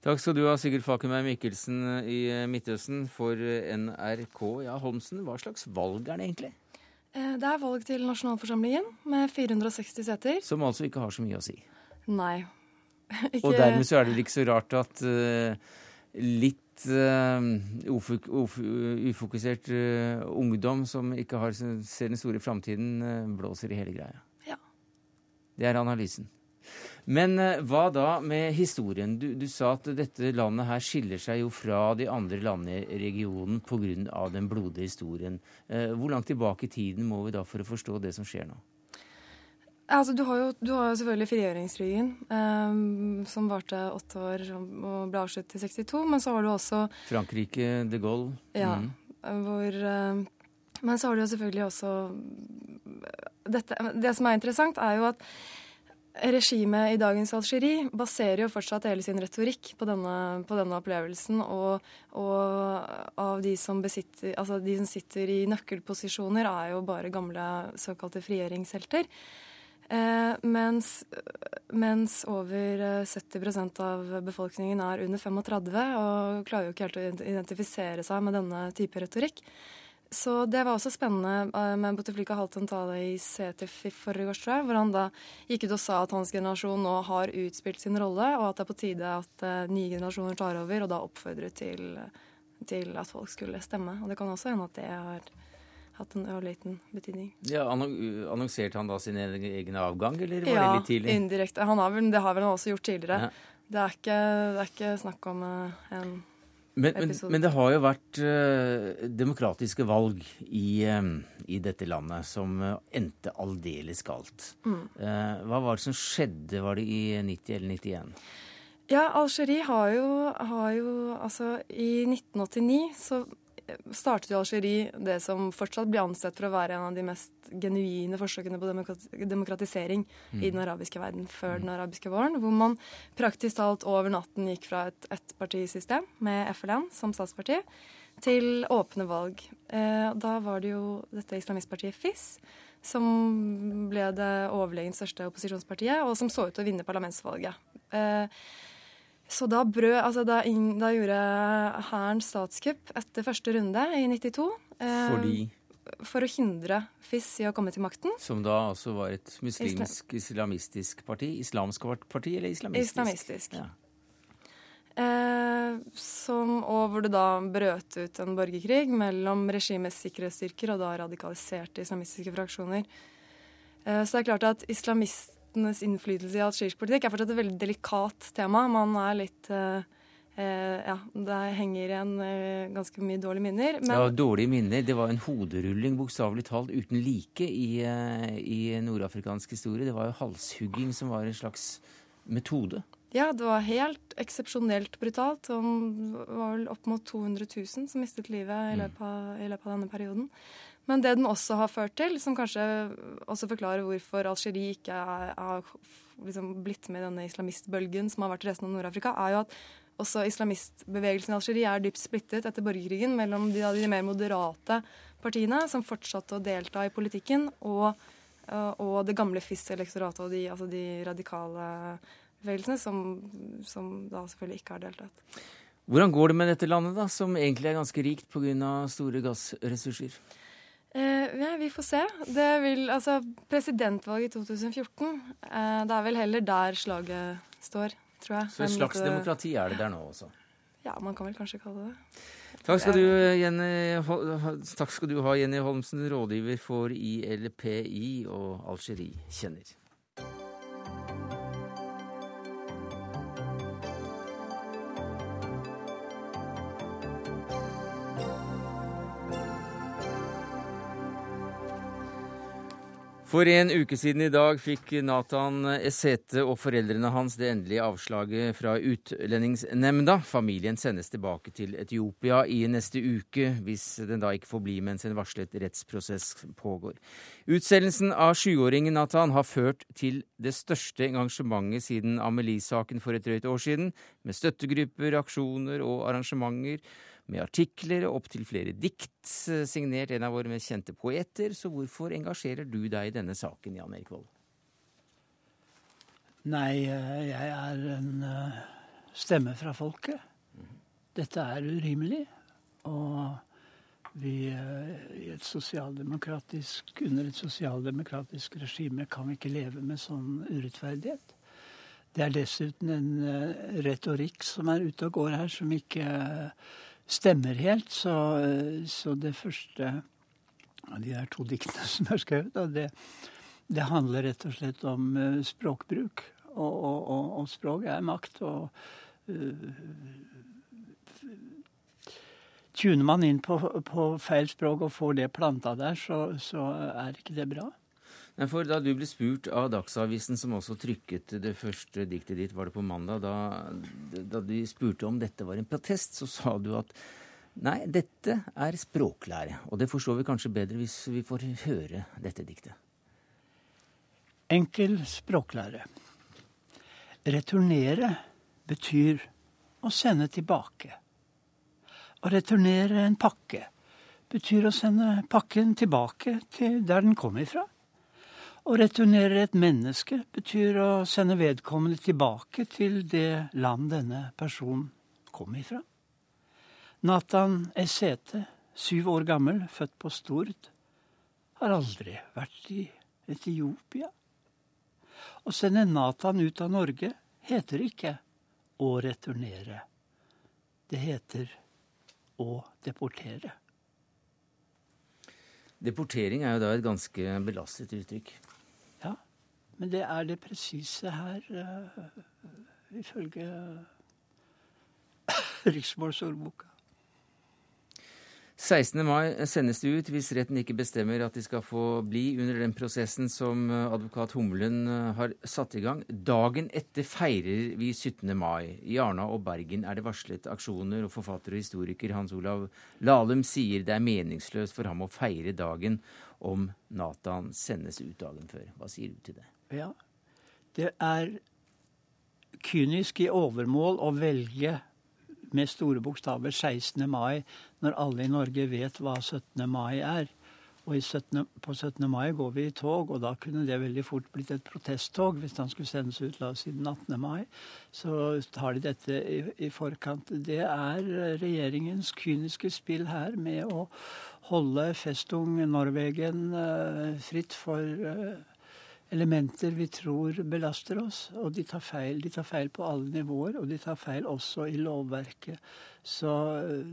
Takk skal du ha, Sigurd Fakenberg Mikkelsen i Midtøsten for NRK. Ja, Holmsen, hva slags valg er det egentlig? Det er valg til nasjonalforsamlingen med 460 seter. Som altså ikke har så mye å si? Nei. Ikke... Og dermed så er det ikke så rart at uh, litt uh, ufok ufokusert uh, ungdom som ikke har, ser den store framtiden, blåser i hele greia. Ja. Det er analysen. Men hva da med historien? Du, du, sa at dette landet her skiller seg jo fra de andre landene i regionen pga. den blodige historien. hvor langt tilbake i tiden må vi da for å forstå det som skjer nå? Altså, du, har jo, du har jo selvfølgelig frigjøringskrigen, um, som varte åtte år og ble avsluttet i 62. Men så har du også Frankrike, de Gaulle. Ja. Mm. Hvor, uh, men så har du jo selvfølgelig også dette, Det som er interessant, er jo at regimet i dagens Algerie baserer jo fortsatt hele sin retorikk på denne, på denne opplevelsen. Og, og, av de som, besitter, altså de som sitter i nøkkelposisjoner, er jo bare gamle såkalte frigjøringshelter. Eh, mens, mens, over 70 eh, av befolkningen er under 35 og klarer jo ikke helt å identifisere seg med denne type retorikk. Så det var også spennende. med men Bouteflika holdt en tale i CTF i forrige års, tror jeg, hvor han da gikk ut og sa at hans generasjon nå har utspilt sin rolle, og at det er på tide at nye generasjoner tar over, og da oppfordret til, til at folk skulle stemme. Og det kan også hende at det har hatt en ørliten betydning. Ja, Annonserte han da sin egen avgang, eller var ja, det litt tidlig? Ja, indirekte. Han har vel, det har vel han også gjort tidligere. Ja. Det, er ikke, det, er ikke, snakk om uh, en men, men, men, det har jo vært uh, demokratiske valg i, uh, i, dette landet som uh, endte aldeles galt. Mm. hva var det som skjedde? Var det i 90 eller 91? Ja, Algerie har jo, har jo Altså, i 1989 så startet jo Algerie det som fortsatt blir ansett for å være en av de mest genuine forsøkene på demokratisering mm. i den arabiske verden før mm. den arabiske våren, hvor man praktisk talt over natten gikk fra et ettpartisystem med FLN som statsparti til åpne valg. Eh, da var det jo dette islamistpartiet FIS som ble det overlegent største opposisjonspartiet, og som så ut til å vinne parlamentsvalget. Eh, så da, brød, altså da, da gjorde Hæren statskupp etter første runde i 92. Eh, Fordi? for å hindre FIS i å komme til makten. Som da altså var et muslimsk, islamistisk parti? Islamsk parti eller islamistisk? Islamistisk. Ja. Eh, som, og hvor det da brøt ut en borgerkrig mellom regimets sikkerhetsstyrker og da radikaliserte islamistiske fraksjoner. Eh, så det er klart at islamistenes innflytelse i algerisk politikk er fortsatt et veldig delikat tema. Man er litt eh, eh Ja, det henger igjen eh, ganske mye dårlige minner. Men... Ja, dårlige minner. Det var en hoderulling bokstavelig talt uten like i, eh, i nordafrikansk historie. Det var jo halshugging som var en slags metode. Ja, det var helt eksepsjonelt brutalt. Det var vel opp mot 200 000 som mistet livet i mm. løpet, av, i løpet, av, denne perioden. Men det den også har ført til, som kanskje også forklarer hvorfor Algerie ikke har liksom blitt med i denne islamistbølgen som har vært i resten av Nord-Afrika, er jo at også islamistbevegelsen i Algerie er dypt splittet etter borgerkrigen mellom de, de, mer moderate partiene, som fortsatte å delta i politikken, og, og det gamle FIS-elektoratet og de, altså de radikale bevegelsene, som, som, da selvfølgelig ikke har deltatt. Hvordan går det med dette landet, da, som egentlig er ganske rikt pga. store gassressurser? Eh, ja, vi får se. Det vil, altså, presidentvalget i 2014, eh, det er vel heller der slaget står, tror jeg. Så et slags litt, demokrati er det der nå også? Ja, man kan vel kanskje kalle det Takk skal, du, Jenny, takk skal du ha, Jenny Holmsen, rådgiver for ILPI og Algerie-kjenner. For en uke siden i dag fikk Nathan Esete og foreldrene hans det endelige avslaget fra Utlendingsnemnda. Familien sendes tilbake til Etiopia i neste uke, hvis den da ikke får bli mens en varslet rettsprosess pågår. Utsendelsen av sjuåringen Nathan har ført til det største engasjementet siden Amelie-saken for et drøyt år siden, med støttegrupper, aksjoner og arrangementer med artikler og opptil flere dikt, eh, signert en av våre mest kjente poeter. Så hvorfor engasjerer du deg i denne saken, Jan Erik Vold? Nei, eh, jeg er en eh, stemme fra folket. Dette er urimelig. Og vi i et sosialdemokratisk, under et sosialdemokratisk regime kan vi ikke leve med sånn urettferdighet. Det er dessuten en retorikk som er ute og går her, som ikke stemmer helt. Så, så det første av de der to diktene som er skrevet, det, det, handler rett og slett om uh, språkbruk. Og, og, og, og, språk er makt. Og uh, tuner man inn på, på, feil språk og får det planta der, så, så er ikke det bra. For Da du ble spurt av Dagsavisen, som også trykket det første diktet ditt, var det på mandag, da, da de spurte om dette var en protest, så sa du at nei, dette er språklære. Og det forstår vi kanskje bedre hvis vi får høre dette diktet. Enkel språklære. Returnere betyr å sende tilbake. Å returnere en pakke betyr å sende pakken tilbake til der den kom ifra. Å returnere et menneske betyr å sende vedkommende tilbake til det land denne personen kom ifra. Nathan Esete, syv år gammel, født på Stord, har aldri vært i Etiopia. Å sende Nathan ut av Norge heter ikke å returnere. Det heter å deportere. Deportering er jo da et ganske belastet uttrykk. Men det er det presise her, uh, ifølge riksmålsordboka. 16. mai sendes det ut hvis retten ikke bestemmer at de skal få bli under den prosessen som eh, advokat Humlen eh, har satt i gang. Dagen etter feirer vi 17. mai. I Arna og Bergen er det varslet aksjoner, og forfatter og historiker Hans Olav Lahlum sier det er meningsløst for ham å feire dagen om Nathan sendes ut dagen før. Hva sier du til det? Ja. Det er kynisk i overmål å velge med store bokstaver 16. mai når alle i Norge vet hva 17. mai er. Og 17, på 17. mai går vi i tog, og da kunne det veldig fort blitt et protesttog hvis han skulle sendes ut la oss si den 18. mai. Så tar de dette i, i forkant. Det er regjeringens kyniske spill her med å holde Festung Norwegen uh, fritt for uh, elementer vi tror belaster oss. Og de tar feil. De tar feil på alle nivåer, og de tar feil også i lovverket. Så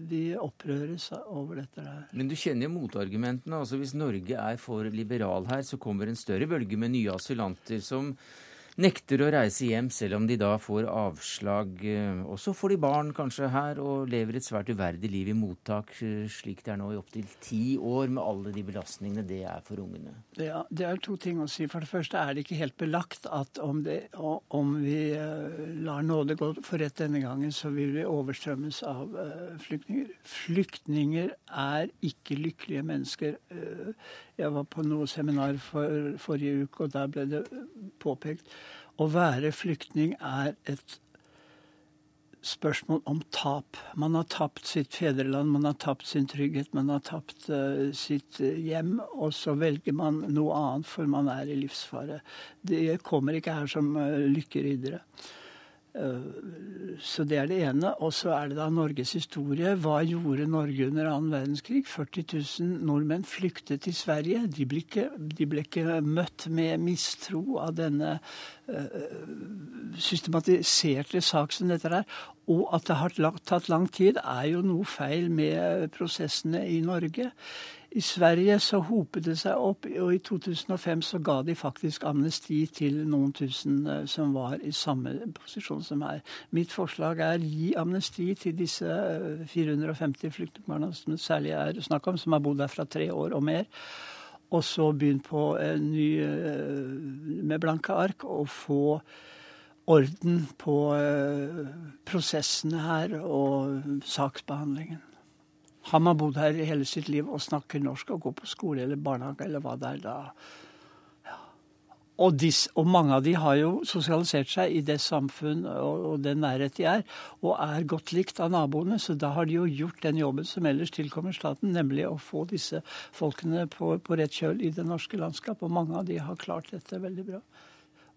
de vi opprøres over dette her. Men du kjenner jo motargumentene. altså Hvis Norge er for liberal her, så kommer en større bølge med nye asylanter som nekter å reise hjem, selv om de da får avslag. Eh, og så får de barn kanskje her og lever et svært uverdig liv i mottak, eh, slik det er nå i opptil ti år, med alle de belastningene det er for ungene. Ja, Det er to ting å si. For det første er det ikke helt belagt at om, det, om vi uh, lar nåde gå for rett denne gangen, så vil vi overstrømmes av flyktninger. Flyktninger er ikke lykkelige mennesker. Jeg var på noe seminar for, forrige uke, og der ble det påpekt å være flyktning er et spørsmål om tap. Man har tapt sitt fedreland, man har tapt sin trygghet, man har tapt uh, sitt hjem, og så velger man noe annet for man er i livsfare. Det kommer ikke her som uh, lykkeriddere. Eh, så det er det ene. Og så er det da Norges historie. Hva gjorde Norge under annen verdenskrig? 40 000 nordmenn flyktet til Sverige. De ble ikke, de ble ikke møtt med mistro av denne uh, systematiserte sak som dette er. Og at det har tatt lang tid, er jo noe feil med prosessene i Norge. I Sverige så hopet det seg opp, og i 2005 så ga de faktisk amnesti til noen tusen eh, som var i samme posisjon som her. Mitt forslag er gi amnesti til disse 450 eh, flyktningbarna som det særlig er snakk om, som har bodd der fra tre år og mer. Og så begynn på en ny eh, med blanke ark og få orden på prosessene her og saksbehandlingen. Har man bodd her hele sitt liv og snakker norsk og går på skole eller barnehage eller hva det er, da og, dis, og, mange av de har jo sosialisert seg i det samfunn og, og den nærhet de er, og er godt likt av naboene. Så da har de jo gjort den jobben som ellers tilkommer staten, nemlig å få disse folkene på, på rett kjøl i det norske landskap. Og mange av de har klart dette veldig bra.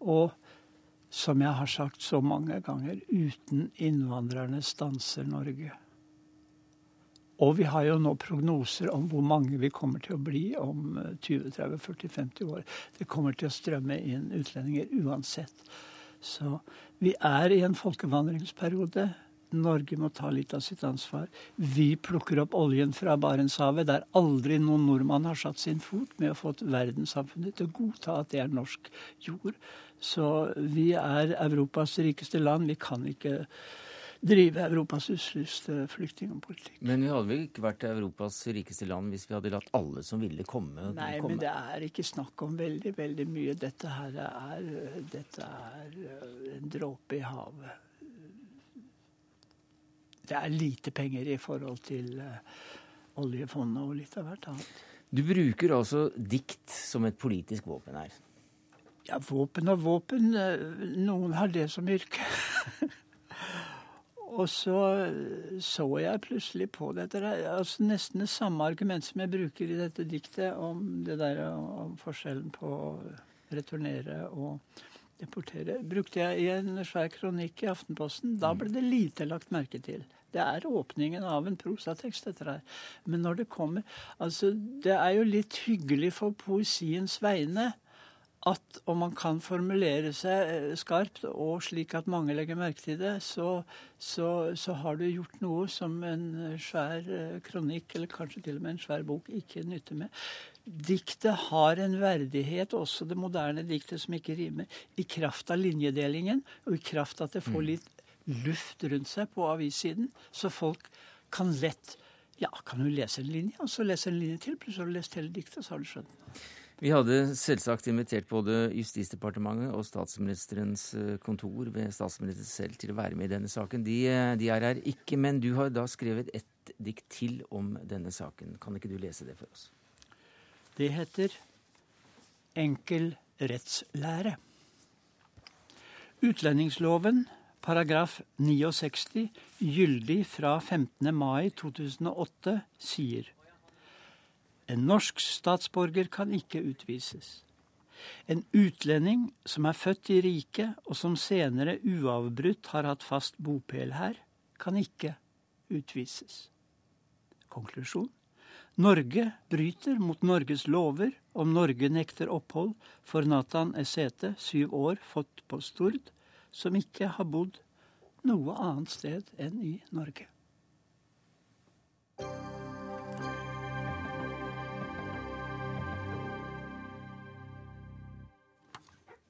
Og som jeg har sagt så mange ganger, uten innvandrerne stanser Norge. Og vi har jo nå prognoser om hvor mange vi kommer til å bli om 20-30-40-50 eh, år. Det kommer til å strømme inn utlendinger uansett. Så vi er i en folkevandringsperiode. Norge må ta litt av sitt ansvar. Vi plukker opp oljen fra Barentshavet, der aldri noen nordmann har satt sin fot, med å få verdenssamfunnet til å godta at det er norsk jord. Så vi er Europas rikeste land. Vi kan ikke drive Europas usluste flyktningpolitikk. Men vi hadde vel ikke vært Europas rikeste land hvis vi hadde latt alle som ville komme, Nei, komme? men det er ikke snakk om veldig, veldig mye. Dette her er, dette er eh, en dråpe i havet. Det er lite penger i forhold til uh, oljefondet og litt av hvert annet. Du bruker altså dikt som et politisk våpen her? Ja, våpen og våpen. Eh, noen har det som yrke. Og så så jeg plutselig på dette. altså Nesten det samme argument som jeg bruker i dette diktet om det der om forskjellen på å returnere og deportere. Brukte jeg i en svær kronikk i Aftenposten. Da ble det lite lagt merke til. Det er åpningen av en prosatekst, dette her. Men når det kommer Altså, det er jo litt hyggelig for poesiens vegne at om man kan formulere seg eh, skarpt og slik at mange legger merke til det, så, så, så, har du gjort noe som en svær eh, kronikk, eller kanskje til og med en svær bok, ikke nytter med. Diktet har en verdighet, også det moderne diktet som ikke rimer, i kraft av linjedelingen, og i kraft av at det får mm. litt luft rundt seg på avissiden, så folk kan lett Ja, kan du lese en linje, og så lese en linje til, plutselig har du lest hele diktet, så har du skjønt det. Vi hadde selvsagt invitert både Justisdepartementet og statsministerens eh, kontor ved statsministeren selv til å være med i denne saken. De, eh, de, er her ikke, men du har da skrevet et dikt til om denne saken. Kan ikke du lese det for oss? Det heter Enkel rettslære. Utlendingsloven paragraf 69, gyldig fra 15. mai 2008, sier En norsk statsborger kan ikke utvises. En utlending som er født i riket, og som senere uavbrutt har hatt fast bopel her, kan ikke utvises. Konklusjon. Norge bryter mot Norges lover om Norge nekter opphold for Nathan Esete, syv år, fått på Stord, som ikke har bodd noe annet sted enn i Norge.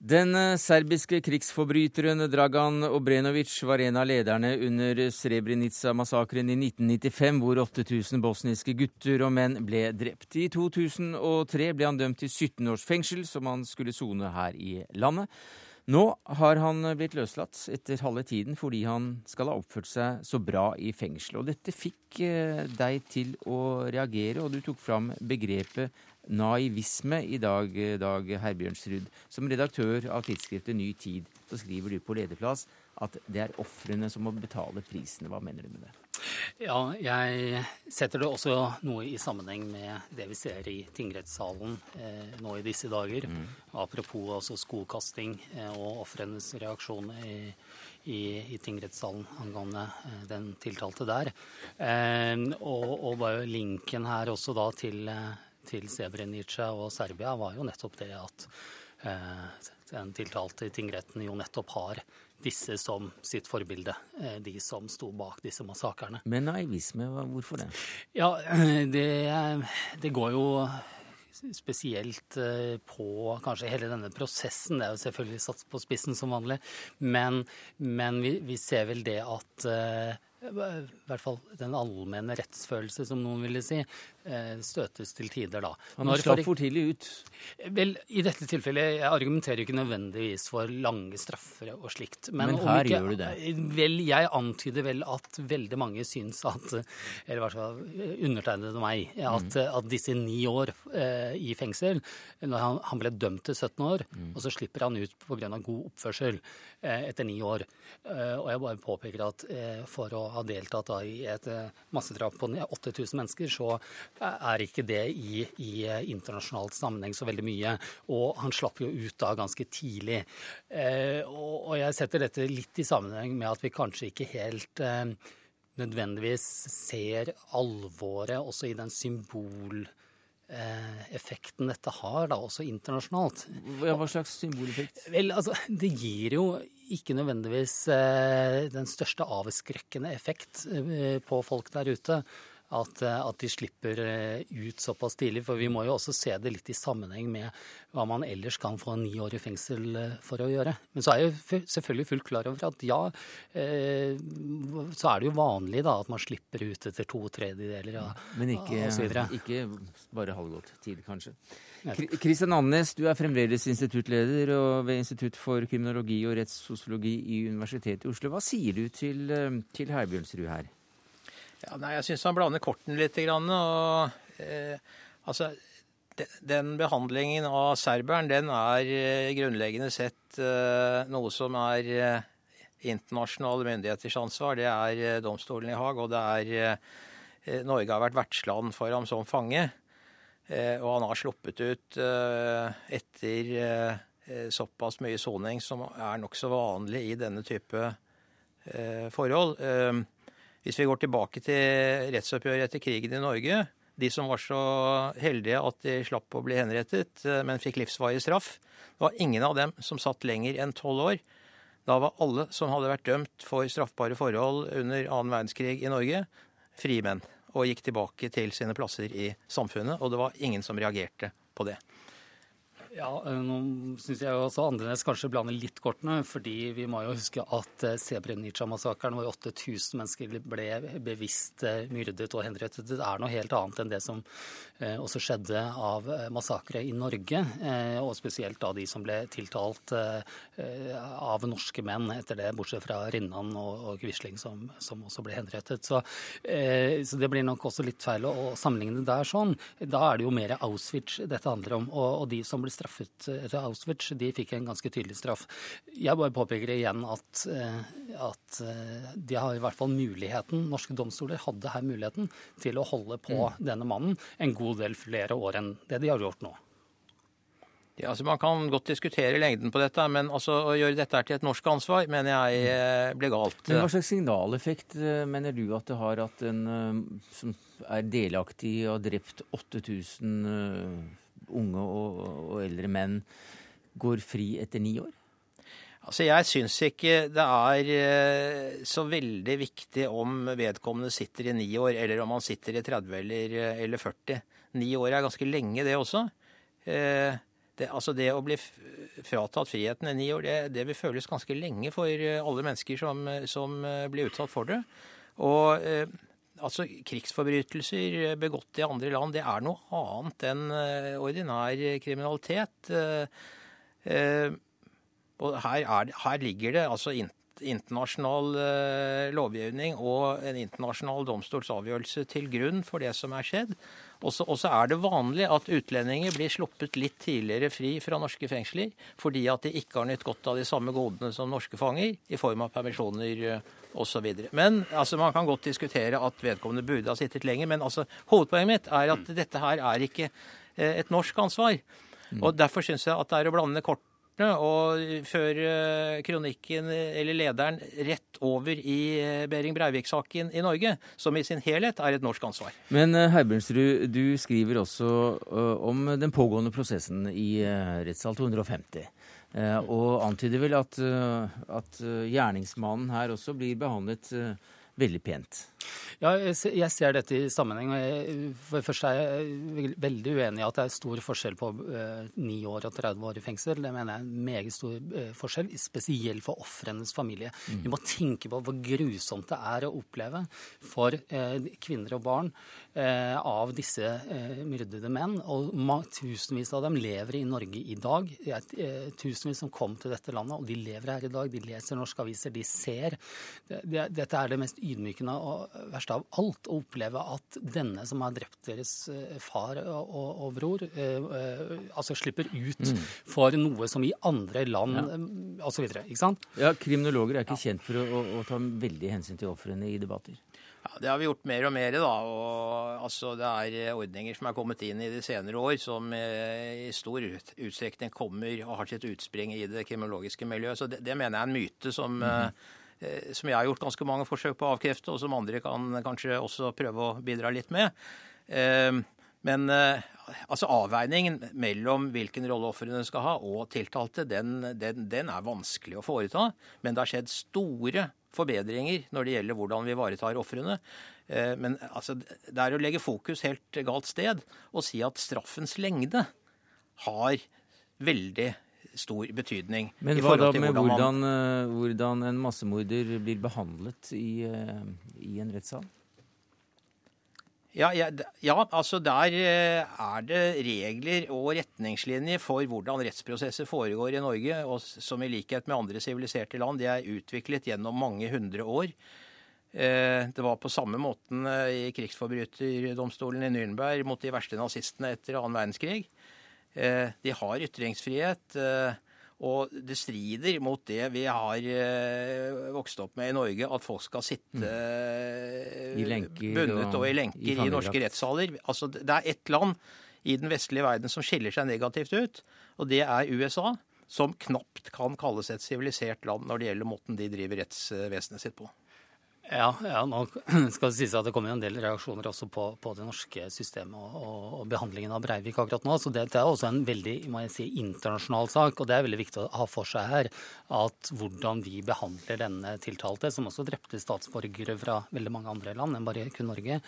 Den eh, serbiske krigsforbryteren Dragan Obrenovic var en av lederne under Srebrenica-massakren i 1995, hvor 8000 bosniske gutter og menn ble drept. I 2003 ble han dømt til 17 års fengsel, som han skulle sone her i landet. Nå har han blitt løslatt etter halve tiden fordi han skal ha oppført seg så bra i fengsel. Og dette fikk eh, deg til å reagere, og du tok fram begrepet naivisme i dag, Dag Herbjørnsrud. Som redaktør av tidsskriftet Ny Tid så skriver du på lederplass at det er ofrene som må betale prisene. Hva mener du med det? Ja, jeg setter det også noe i sammenheng med det vi ser i tingrettssalen eh, nå i disse dager. Mm. Apropos altså skokasting eh, og ofrenes reaksjon i, i, i tingrettssalen angående eh, den tiltalte der. Eh, og, og bare linken her også da til eh, til Srebrenica og Serbia, var jo nettopp det at eh, den tiltalte i tingretten jo nettopp har disse som sitt forbilde, eh, de som sto bak disse massakrene. Men naivisme, hvorfor det? Ja, det, det går jo spesielt eh, på kanskje hele denne prosessen. Det er jo selvfølgelig satt på spissen som vanlig, men, men vi, vi, ser vel det at eh, i hvert fall den allmenne rettsfølelse, som noen ville si, Eh, støtes til tider, da. Han slapp for tidlig ut? Vel, i dette tilfellet, jeg argumenterer ikke nødvendigvis for lange straffer og slikt. Men, men her ikke, gjør du det? Vel, jeg antyder vel at veldig mange syns at, eller i hvert fall undertegnede meg, at, mm. at disse ni år eh, i fengsel, når han, han, ble dømt til 17 år, mm. og så slipper han ut pga. god oppførsel eh, etter ni år. Eh, og jeg bare påpeker at eh, for å ha deltatt da, i et eh, massedrap på 8000 mennesker, så er ikke det i, i internasjonalt sammenheng så veldig mye. Og han slapp jo ut da ganske tidlig. Eh, og, og, jeg setter dette litt i sammenheng med at vi kanskje ikke helt eh, nødvendigvis ser alvoret også i den symbol effekten dette har, da også internasjonalt. Hva slags symboleffekt? Vel, altså, Det gir jo ikke nødvendigvis eh, den største avskrekkende effekt eh, på folk der ute at, eh, at, de slipper eh, ut såpass tidlig. For vi må jo også se det litt i sammenheng med hva man ellers kan få ni år i fengsel eh, for å gjøre. Men så er jeg selvfølgelig fullt klar over at ja, så er det jo vanlig da at man slipper ut etter to tredjedeler ja, Men ikke, ikke bare halvgått tid, kanskje. Kristian Annes, du er fremdeles instituttleder ved Institutt for kriminologi og rettssosiologi i Universitetet i Oslo. Hva sier du til, til Herbjørnsrud her? Ja, nei, jeg syns han blander kortene litt. Og, eh, altså, de, den behandlingen av serberen, den er eh, grunnleggende sett eh, noe som er eh, internasjonale myndigheters ansvar. Det er eh, domstolen i Haag, og det er eh, Norge har vært vertsland for ham som fange. og han har sluppet ut etter såpass mye soning som er nokså vanlig i denne type forhold. Hvis vi går tilbake til rettsoppgjøret etter krigen i Norge, de som var så heldige at de slapp å bli henrettet, eh, men fikk livsvarig straff, det var ingen av dem som satt lenger enn tolv år. Da var alle som hadde vært dømt for straffbare forhold under annen verdenskrig i Norge, frie menn. Og gikk tilbake til sine plasser i samfunnet. Og det var ingen som reagerte på det. Ja, eh, Nå syns jeg også Andenes kanskje blander litt kortene. fordi vi må jo huske at eh, Srebrenica-massakren, hvor 8000 mennesker ble bevisst eh, myrdet og henrettet, det er noe helt annet enn det som også skjedde av massakre i Norge. Og spesielt da de som ble tiltalt av norske menn etter det, bortsett fra Rinnan og Quisling, som, også ble henrettet. Så, så, det blir nok også litt feil å sammenligne der sånn. Da er det jo mer Auschwitz dette handler om. og, og de som ble straffet etter Auschwitz, de fikk en ganske tydelig straff. Jeg bare påpeker igjen at, at de har i hvert fall muligheten, norske domstoler hadde her muligheten til å holde på mm. denne mannen en god del flere år enn det de har gjort nå. Ja, altså Man kan godt diskutere lengden på dette, men altså, å gjøre dette til et norsk ansvar mener jeg eh, blir galt. Men Hva slags signaleffekt eh, mener du at det har at en eh, som er delaktig og har drept 8000 unge og, og eldre menn, går fri etter ni år? Altså, Jeg syns ikke det er så veldig viktig om vedkommende sitter i ni år, eller om han sitter i 30 eller, eller 40. Ni år er ganske lenge, det også. Eh, det, altså det å bli fratatt friheten i ni år, det, det, vil føles ganske lenge for eh, alle mennesker som, som eh, blir utsatt for det. Og eh, altså krigsforbrytelser begått i andre land, det er noe annet enn eh, ordinær kriminalitet. Eh, og her, er, her, ligger det altså internasjonal lovgivning og en internasjonal domstolsavgjørelse til grunn for det som er skjedd. Og så er det vanlig at utlendinger blir sluppet litt tidligere fri fra norske fengsler fordi at de ikke har nytt godt av de samme godene som norske fanger, i form av permisjoner eh, osv. Men altså, man kan godt diskutere at vedkommende burde ha sittet lenger. Men altså, hovedpoenget mitt er at dette her er ikke eh, et norsk ansvar. Og Derfor syns jeg at det er å blande kort og føre kronikken, eller lederen, rett over i eh, Behring Breivik-saken i Norge, som i sin helhet er et norsk ansvar. Men eh, Herbjørnsrud, du skriver også eh, om den pågående prosessen i rettssal 250. Og antyder vel at, at gjerningsmannen her også blir behandlet veldig pent. Ja, jeg ser dette i sammenheng. For det første er jeg veldig uenig i at det er stor forskjell på uh, år og 30 år i fengsel. Det mener jeg er en meget stor uh, forskjell, spesielt for ofrenes familie. Mm. Vi må tenke på hvor grusomt det er å oppleve for uh, kvinner og barn av disse myrdede menn. Og tusenvis av dem lever i Norge i dag. Det er tusenvis som kom til dette landet, og de lever her i dag. De leser norske aviser, de ser. Dette er det mest ydmykende og verste av alt å oppleve at denne som har drept deres eh, far og, og bror, eh, eh, altså slipper ut mm. for noe som i andre land ja. Eh, osv. Ikke sant? Ja, Kriminologer er ikke ja. kjent for å, å, å, ta veldig hensyn til ofrene i debatter. Ja, Det har vi gjort mer og mer. da, og altså, Det er ordninger som er kommet inn i de senere år, som i stor utstrekning kommer og har sitt utspring i det kriminologiske miljøet. Så Det, det mener jeg er en myte som mm. Eh, som jeg har gjort ganske mange forsøk på å avkrefte, og som andre kan kanskje også prøve å bidra litt med. Eh, men eh, altså avveiningen mellom hvilken rolle ofrene skal ha og tiltalte, den, den, den, er vanskelig å foreta. Men det har skjedd store forbedringer når det gjelder hvordan vi ivaretar ofrene. Men altså, det er å legge fokus helt galt sted og si at straffens lengde har veldig stor betydning. Men hva da med hvordan, hvordan, man... Eh, hvordan, en massemorder blir behandlet i, eh, i en rettssal? Ja, ja, ja, altså der eh, er det regler og retningslinjer for hvordan rettsprosesser foregår i Norge, og som i likhet med andre siviliserte land, de er utviklet gjennom mange hundre år. Det var på samme måten i krigsforbryterdomstolen i Nürnberg mot de verste nazistene etter annen verdenskrig. Eh, de har ytringsfrihet. Eh, og det strider mot det vi har eh, vokst opp med i Norge, at folk skal sitte mm. bundet og, i lenker i, i norske rettssaler. Altså, det er ett land i den vestlige verden som skiller seg negativt ut, og det er USA. Som knapt kan kalles et sivilisert land når det gjelder måten de driver rettsvesenet sitt på. Ja, ja, nå skal det sies at det kommer en del reaksjoner også på, på det norske systemet og, og, og, behandlingen av Breivik akkurat nå. Så det, det, er også en veldig må jeg si, internasjonal sak. Og det er veldig viktig å ha for seg her at hvordan vi behandler denne tiltalte, som også drepte statsborgere fra veldig mange andre land enn bare kun Norge,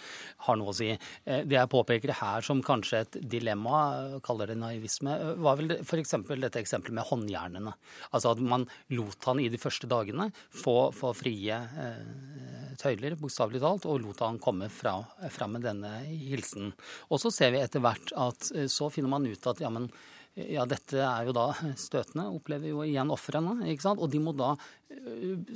har noe å si. Eh, det jeg påpeker her som kanskje et dilemma, kaller det naivisme, var vel f.eks. dette eksempelet med håndjernene. Altså at man lot han i de første dagene få, få frie eh, tøyler, bokstavelig talt, og lot han komme fra, fram med denne hilsen. Og så ser vi etter hvert at eh, så finner man ut at ja, men ja, dette er jo da støtende, opplever jo igjen ofrene. ikke sant? Og de må da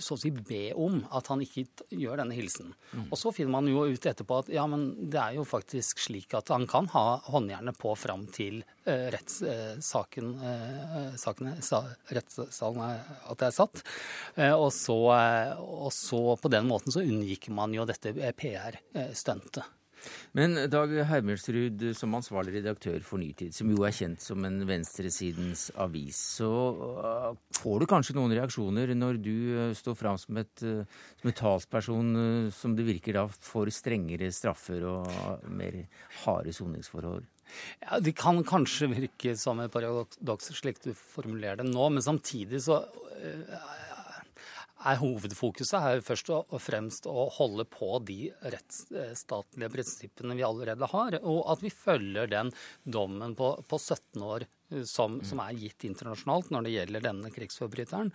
så å si be om at han ikke gjør denne hilsen. Mm. Og så finner man jo ut etterpå at ja, men det er jo faktisk slik at han kan ha håndjernet på fram til uh, rettssaken uh, sakene, sa, rettssalen at det er satt. Uh, og, så, og så på den måten så unngikk man jo dette PR-stuntet. Men Dag Hermelsrud, som ansvarlig redaktør for Nytid, som jo er kjent som en venstresidens avis, så uh, får du kanskje noen reaksjoner når du uh, står fram som, et, uh, som et talsperson som det virker da for strengere straffer og mer harde soningsforhold? Ja, Det kan kanskje virke som et paradoks slik du formulerer det nå, men samtidig så er hovedfokuset her først og fremst å holde på de rettsstatlige prinsippene vi allerede har, og at vi følger den dommen på, på 17 år som, som, er gitt internasjonalt når det gjelder denne krigsforbryteren,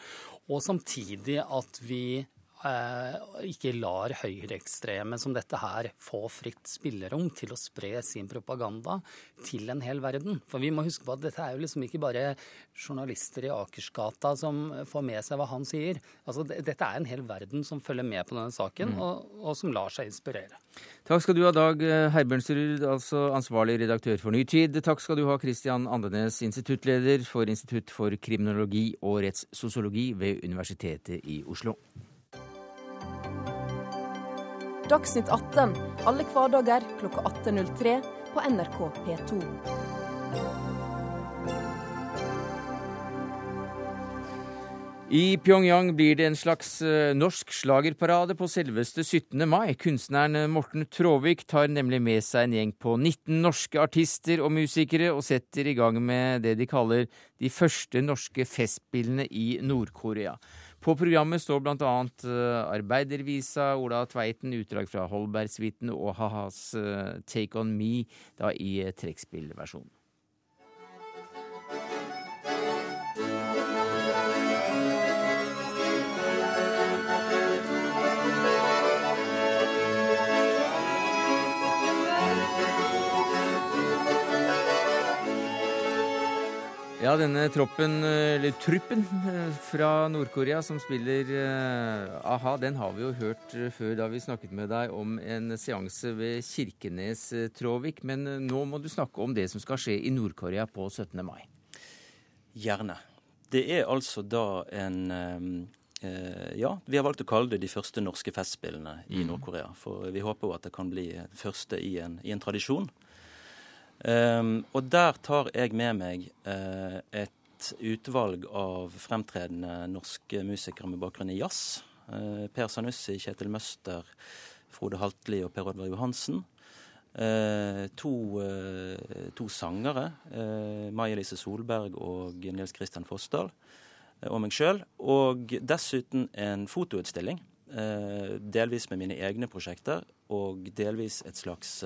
og samtidig at vi ikke lar høyreekstreme som dette her få fritt spillerom til å spre sin propaganda til en hel verden. For vi må huske på at dette er jo liksom ikke bare journalister i Akersgata som får med seg hva han sier. Altså, dette er en hel verden som følger med på denne saken, mm. og, og, som lar seg inspirere. Takk skal du ha, Dag Herbjørnsrud, altså ansvarlig redaktør for Ny Tid. Takk skal du ha, Christian Andenes, instituttleder for Institutt for kriminologi og rettssosiologi ved Universitetet i Oslo. Dagsnytt 18 alle hverdager klokka 18.03 på NRK P2. I Pyongyang blir det en slags uh, norsk slagerparade på selveste 17. mai. Kunstneren eh, Morten Tråvik tar nemlig med seg en gjeng på 19 norske artister og musikere, og setter i gang med det de kaller de første norske festspillene i Nord-Korea. På programmet står bl.a. annet Arbeidervisa, Ola Tveiten, utdrag fra Holbergsuiten og ha-has eh, Take On Me, da i trekkspillversjonen. Ja, denne troppen, eller truppen eh, fra Nord-Korea som spiller uh, a-ha, den har vi jo hørt eh, før da vi snakket med deg om en seanse ved Kirkenes, Tråvik. Men nå må du snakke om det som skal skje i Nord-Korea på 17. mai. Gjerne. Det er altså da en ja, vi har valgt å kalle det de første norske festspillene i mm. Nord-Korea. For vi håper jo at det kan bli første i en, i en tradisjon. Um, og der tar jeg med meg uh, et utvalg av fremtredende norske musikere med bakgrunn i jazz. Uh, per Sanussi, Kjetil Møster, Frode Haltli og Per Oddvar Johansen. Uh, to, to, sangere, Maja Lise Solberg og Nils Christian Fossdal, og meg sjøl. Og dessuten en fotoutstilling, delvis med mine egne prosjekter, og delvis et slags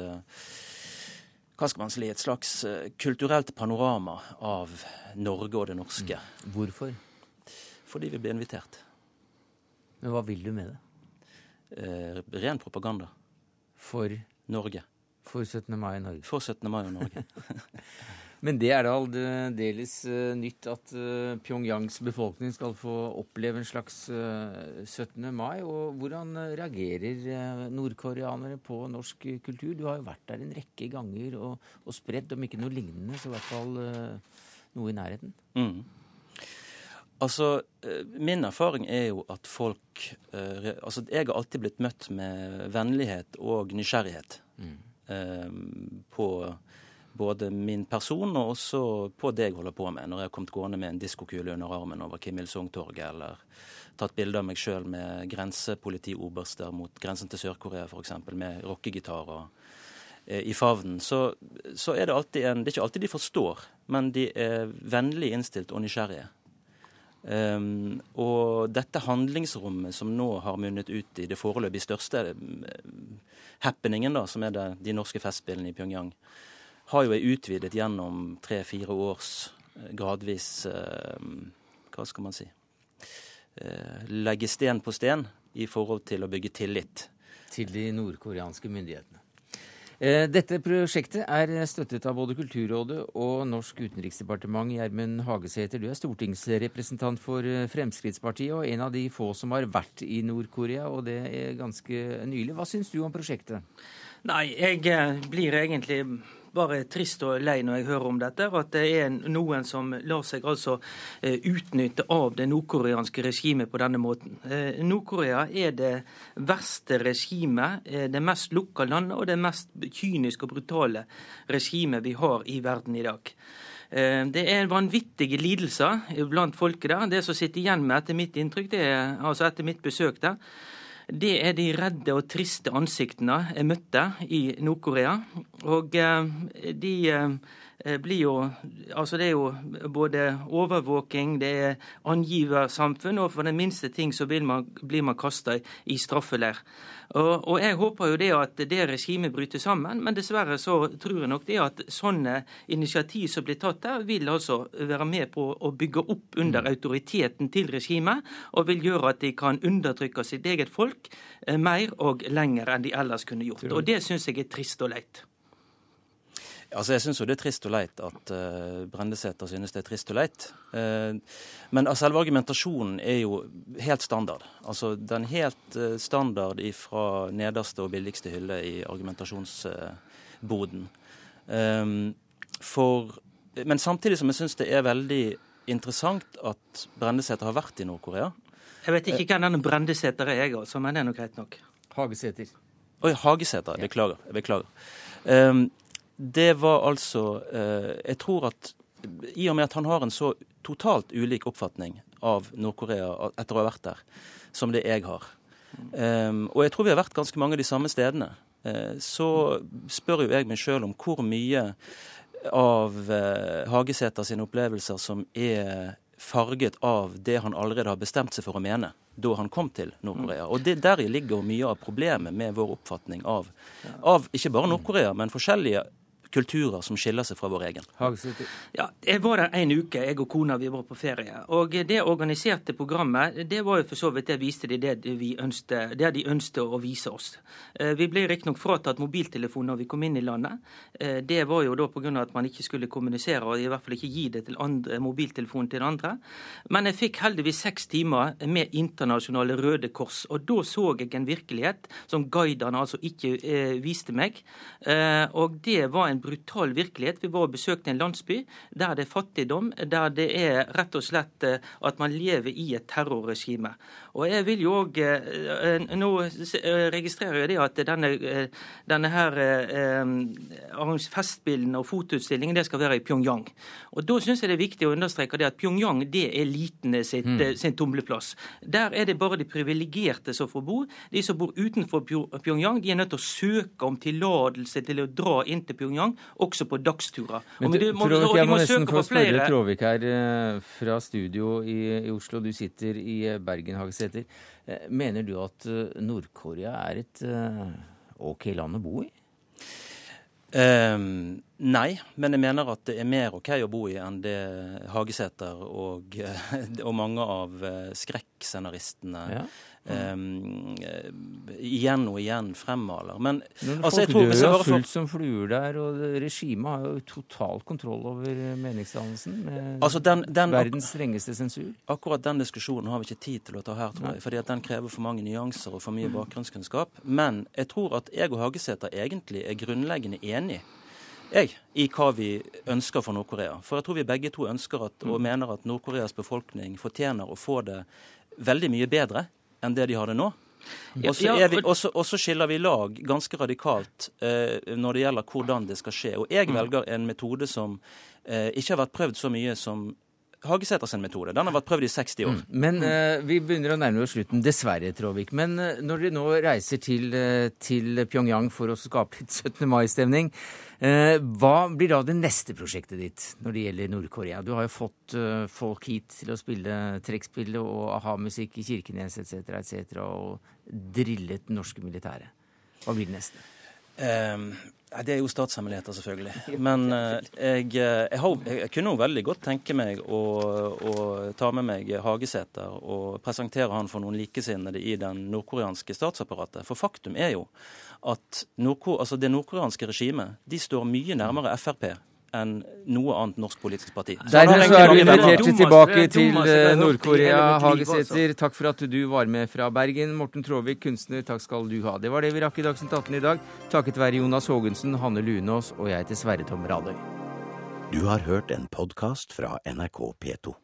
hva skal man si, et slags eh, kulturelt panorama av Norge og det norske. Mm. Hvorfor? Fordi vi ble invitert. Men hva vil du med det? Eh, ren propaganda. For? Norge. For 17. mai i Norge. For 17. mai i Norge. Men det er da aldeles uh, nytt at uh, Pyongyangs befolkning skal få oppleve en slags uh, eh, 17. mai. Og hvordan reagerer nordkoreanere på norsk kultur? Du har jo vært der en rekke ganger og, og spredd, om ikke noe lignende, så i hvert fall noe i nærheten. Mm. Altså, Min erfaring er jo at folk altså Jeg har alltid blitt møtt med vennlighet og nysgjerrighet mm. på både min person og også på det jeg holder på med. Når jeg har kommet gående med en diskokule under armen over Kim Il-sung-torget, eller tatt bilde av meg sjøl med grensepolitioberster mot grensen til Sør-Korea f.eks., med rockegitarer eh, i favnen, så, så, er det alltid en Det er ikke alltid de forstår, men de er vennlig innstilt og nysgjerrige. Um, og dette handlingsrommet som nå har munnet ut i det foreløpig største uh, happeningen, da, som er det, de norske festspillene i Pyongyang, har jo er utvidet gjennom tre-fire års eh, gradvis eh, Hva skal man si eh, Legge sten på sten i forhold til å bygge tillit. Til de nordkoreanske myndighetene. Eh, dette prosjektet er støttet av både Kulturrådet og Norsk utenriksdepartement. Gjermund Hagesæter, du er stortingsrepresentant for Fremskrittspartiet og en av de få som har vært i Nord-Korea, og det er ganske nylig. Hva syns du om prosjektet? Nei, jeg blir egentlig bare trist og lei når jeg hører om dette. At det er noen som lar seg altså eh, utnytte av det nordkoreanske regimet på denne måten. Eh, Nord-Korea er det verste regimet, eh, det mest lukka landet og det mest kyniske og brutale regimet vi har i verden i dag. Det er vanvittige lidelser blant folket der. Det som sitter igjen med etter mitt inntrykk, det er, altså etter mitt besøk der, det er de redde og triste ansiktene jeg møtte i Nord-Korea. Og eh, de eh, blir jo Altså det er jo både overvåking, det er angiversamfunn, og for den minste ting så man, blir man kasta i straffeleir. Og, og, Jeg håper jo det at det regimet bryter sammen, men dessverre så tror jeg nok det at sånne initiativ som blir tatt der, vil altså være med på å bygge opp under mm. autoriteten til regimet, og vil gjøre at de kan undertrykke sitt eget folk eh, mer og lenger enn de ellers kunne gjort. Og Det syns jeg er trist og leit. Altså, Jeg syns jo det er trist og leit at uh, Brendesæter synes det er trist og leit. Uh, men uh, selve argumentasjonen er jo helt standard. Altså, Den helt uh, standard fra nederste og billigste hylle i argumentasjonsboden. Um, for, men samtidig som jeg syns det er veldig interessant at Brendesæter har vært i Nord-Korea. Jeg vet ikke hvem denne Brendesæter er, jeg altså, men det er nå greit nok. Hagesæter. Oi, Hagesæter. Beklager. Jeg beklager. Um, det var altså eh, Jeg tror at i og med at han har en så totalt ulik oppfatning av Nord-Korea etter å ha vært der, som det jeg har, um, og jeg tror vi har vært ganske mange av de samme stedene, uh, så spør jo jeg meg sjøl om hvor mye av uh, Hagesæter sine opplevelser som er farget av det han allerede har bestemt seg for å mene da han kom til Nord-Korea. Og det Deri ligger mye av problemet med vår oppfatning av, av ikke bare Nord-Korea, men forskjellige kulturer som skiller seg fra vår egen. Ja, Jeg var der en uke, jeg og kona vi var på ferie. Og Det organiserte programmet det var jo for så vidt det viste de det, vi ønste, det de ønsket å vise oss. Eh, vi ble riktignok fratatt mobiltelefon når vi kom inn i landet. Eh, det var jo da pga. at man ikke skulle kommunisere, og i hvert fall ikke gi det til andre, mobiltelefonen til andre. Men jeg fikk heldigvis seks timer med internasjonale Røde Kors. Og da så jeg en virkelighet som guidene altså ikke eh, viste meg. Eh, og det var en brutal virkelighet. Vi var og besøkte en landsby der det er fattigdom, der det er rett og slett eh, at man lever i et terrorregime. Og jeg vil jo òg eh, Nå registrerer jeg det at denne, denne her festbilden og fotoutstillingen det skal være i Pyongyang. Og Da syns jeg det er viktig å understreke det at Pyongyang det er elitene sitt, mm. sin tumleplass. Der er det bare de privilegerte som får bo. De som bor utenfor Pyongyang, de er nødt til å søke om tillatelse til å dra inn til Pyongyang også på dagsturer. Men, du, må, Tråvik, jeg må nesten få spørre Tråvik her eh, fra studio i, i, Oslo. Du sitter i eh, Hagesæter. Eh, mener du at Nord-Korea er et OK land å bo i? Um, nei, men jeg mener at det er mer OK å bo i enn det Hagesæter og, og mange av skrekkscenaristene ja um, igjen og igjen fremmaler. Men Men altså, jeg tror, dør av fullt som fluer der, og regimet har jo total kontroll over meningsdannelsen med altså den, den, verdens strengeste sensur. Akkurat den diskusjonen har vi ikke tid til å ta her, tror jeg. fordi at den krever for mange nyanser og for mye mm. bakgrunnskunnskap. Men jeg tror at jeg og Hagesæter egentlig er grunnleggende enig jeg, i hva vi ønsker for Nord-Korea. For jeg tror vi begge to ønsker at, og mm. mener at Nord-Koreas befolkning fortjener å få det veldig mye bedre enn det de har det nå. Og så skiller vi lag ganske radikalt eh, når det gjelder hvordan det skal skje. Og jeg mm. velger en metode som eh, ikke har vært prøvd så mye som Hagesæter sin metode. Den har vært prøvd i 60 år. Mm. Men uh, vi begynner å nærme oss slutten, dessverre, Tråvik. Men uh, når dere nå reiser til, uh, til, Pyongyang for å skape litt 17. mai-stemning, hva blir da det neste prosjektet ditt når det gjelder Nord-Korea? Du har jo fått folk hit til å spille trekkspill og a-ha-musikk i Kirkenes etc., etc., og drillet norske militære. Hva blir det neste? Um, det er jo statshemmeligheter, selvfølgelig. Men uh, jeg, jeg, har, jeg, kunne jo veldig godt tenke meg å, å ta med meg Hagesæter og presentere han for noen likesinnede i den nordkoreanske statsapparatet. For faktum er jo at Nordko, altså det nordkoreanske regimet de står mye nærmere Frp enn noe annet norsk politisk parti. Dermed så er du invitert tilbake til eh, Nord-Korea, Hagesæter. Takk for at du var med fra Bergen. Morten Tråvik, kunstner, takk skal du ha. Det var det vi rakk i Dagsnytt 18 i dag. Takket være Jonas Haagensen, Hanne Lunås og jeg heter Sverre Tom Radøy. Du har hørt en podkast fra NRK P2.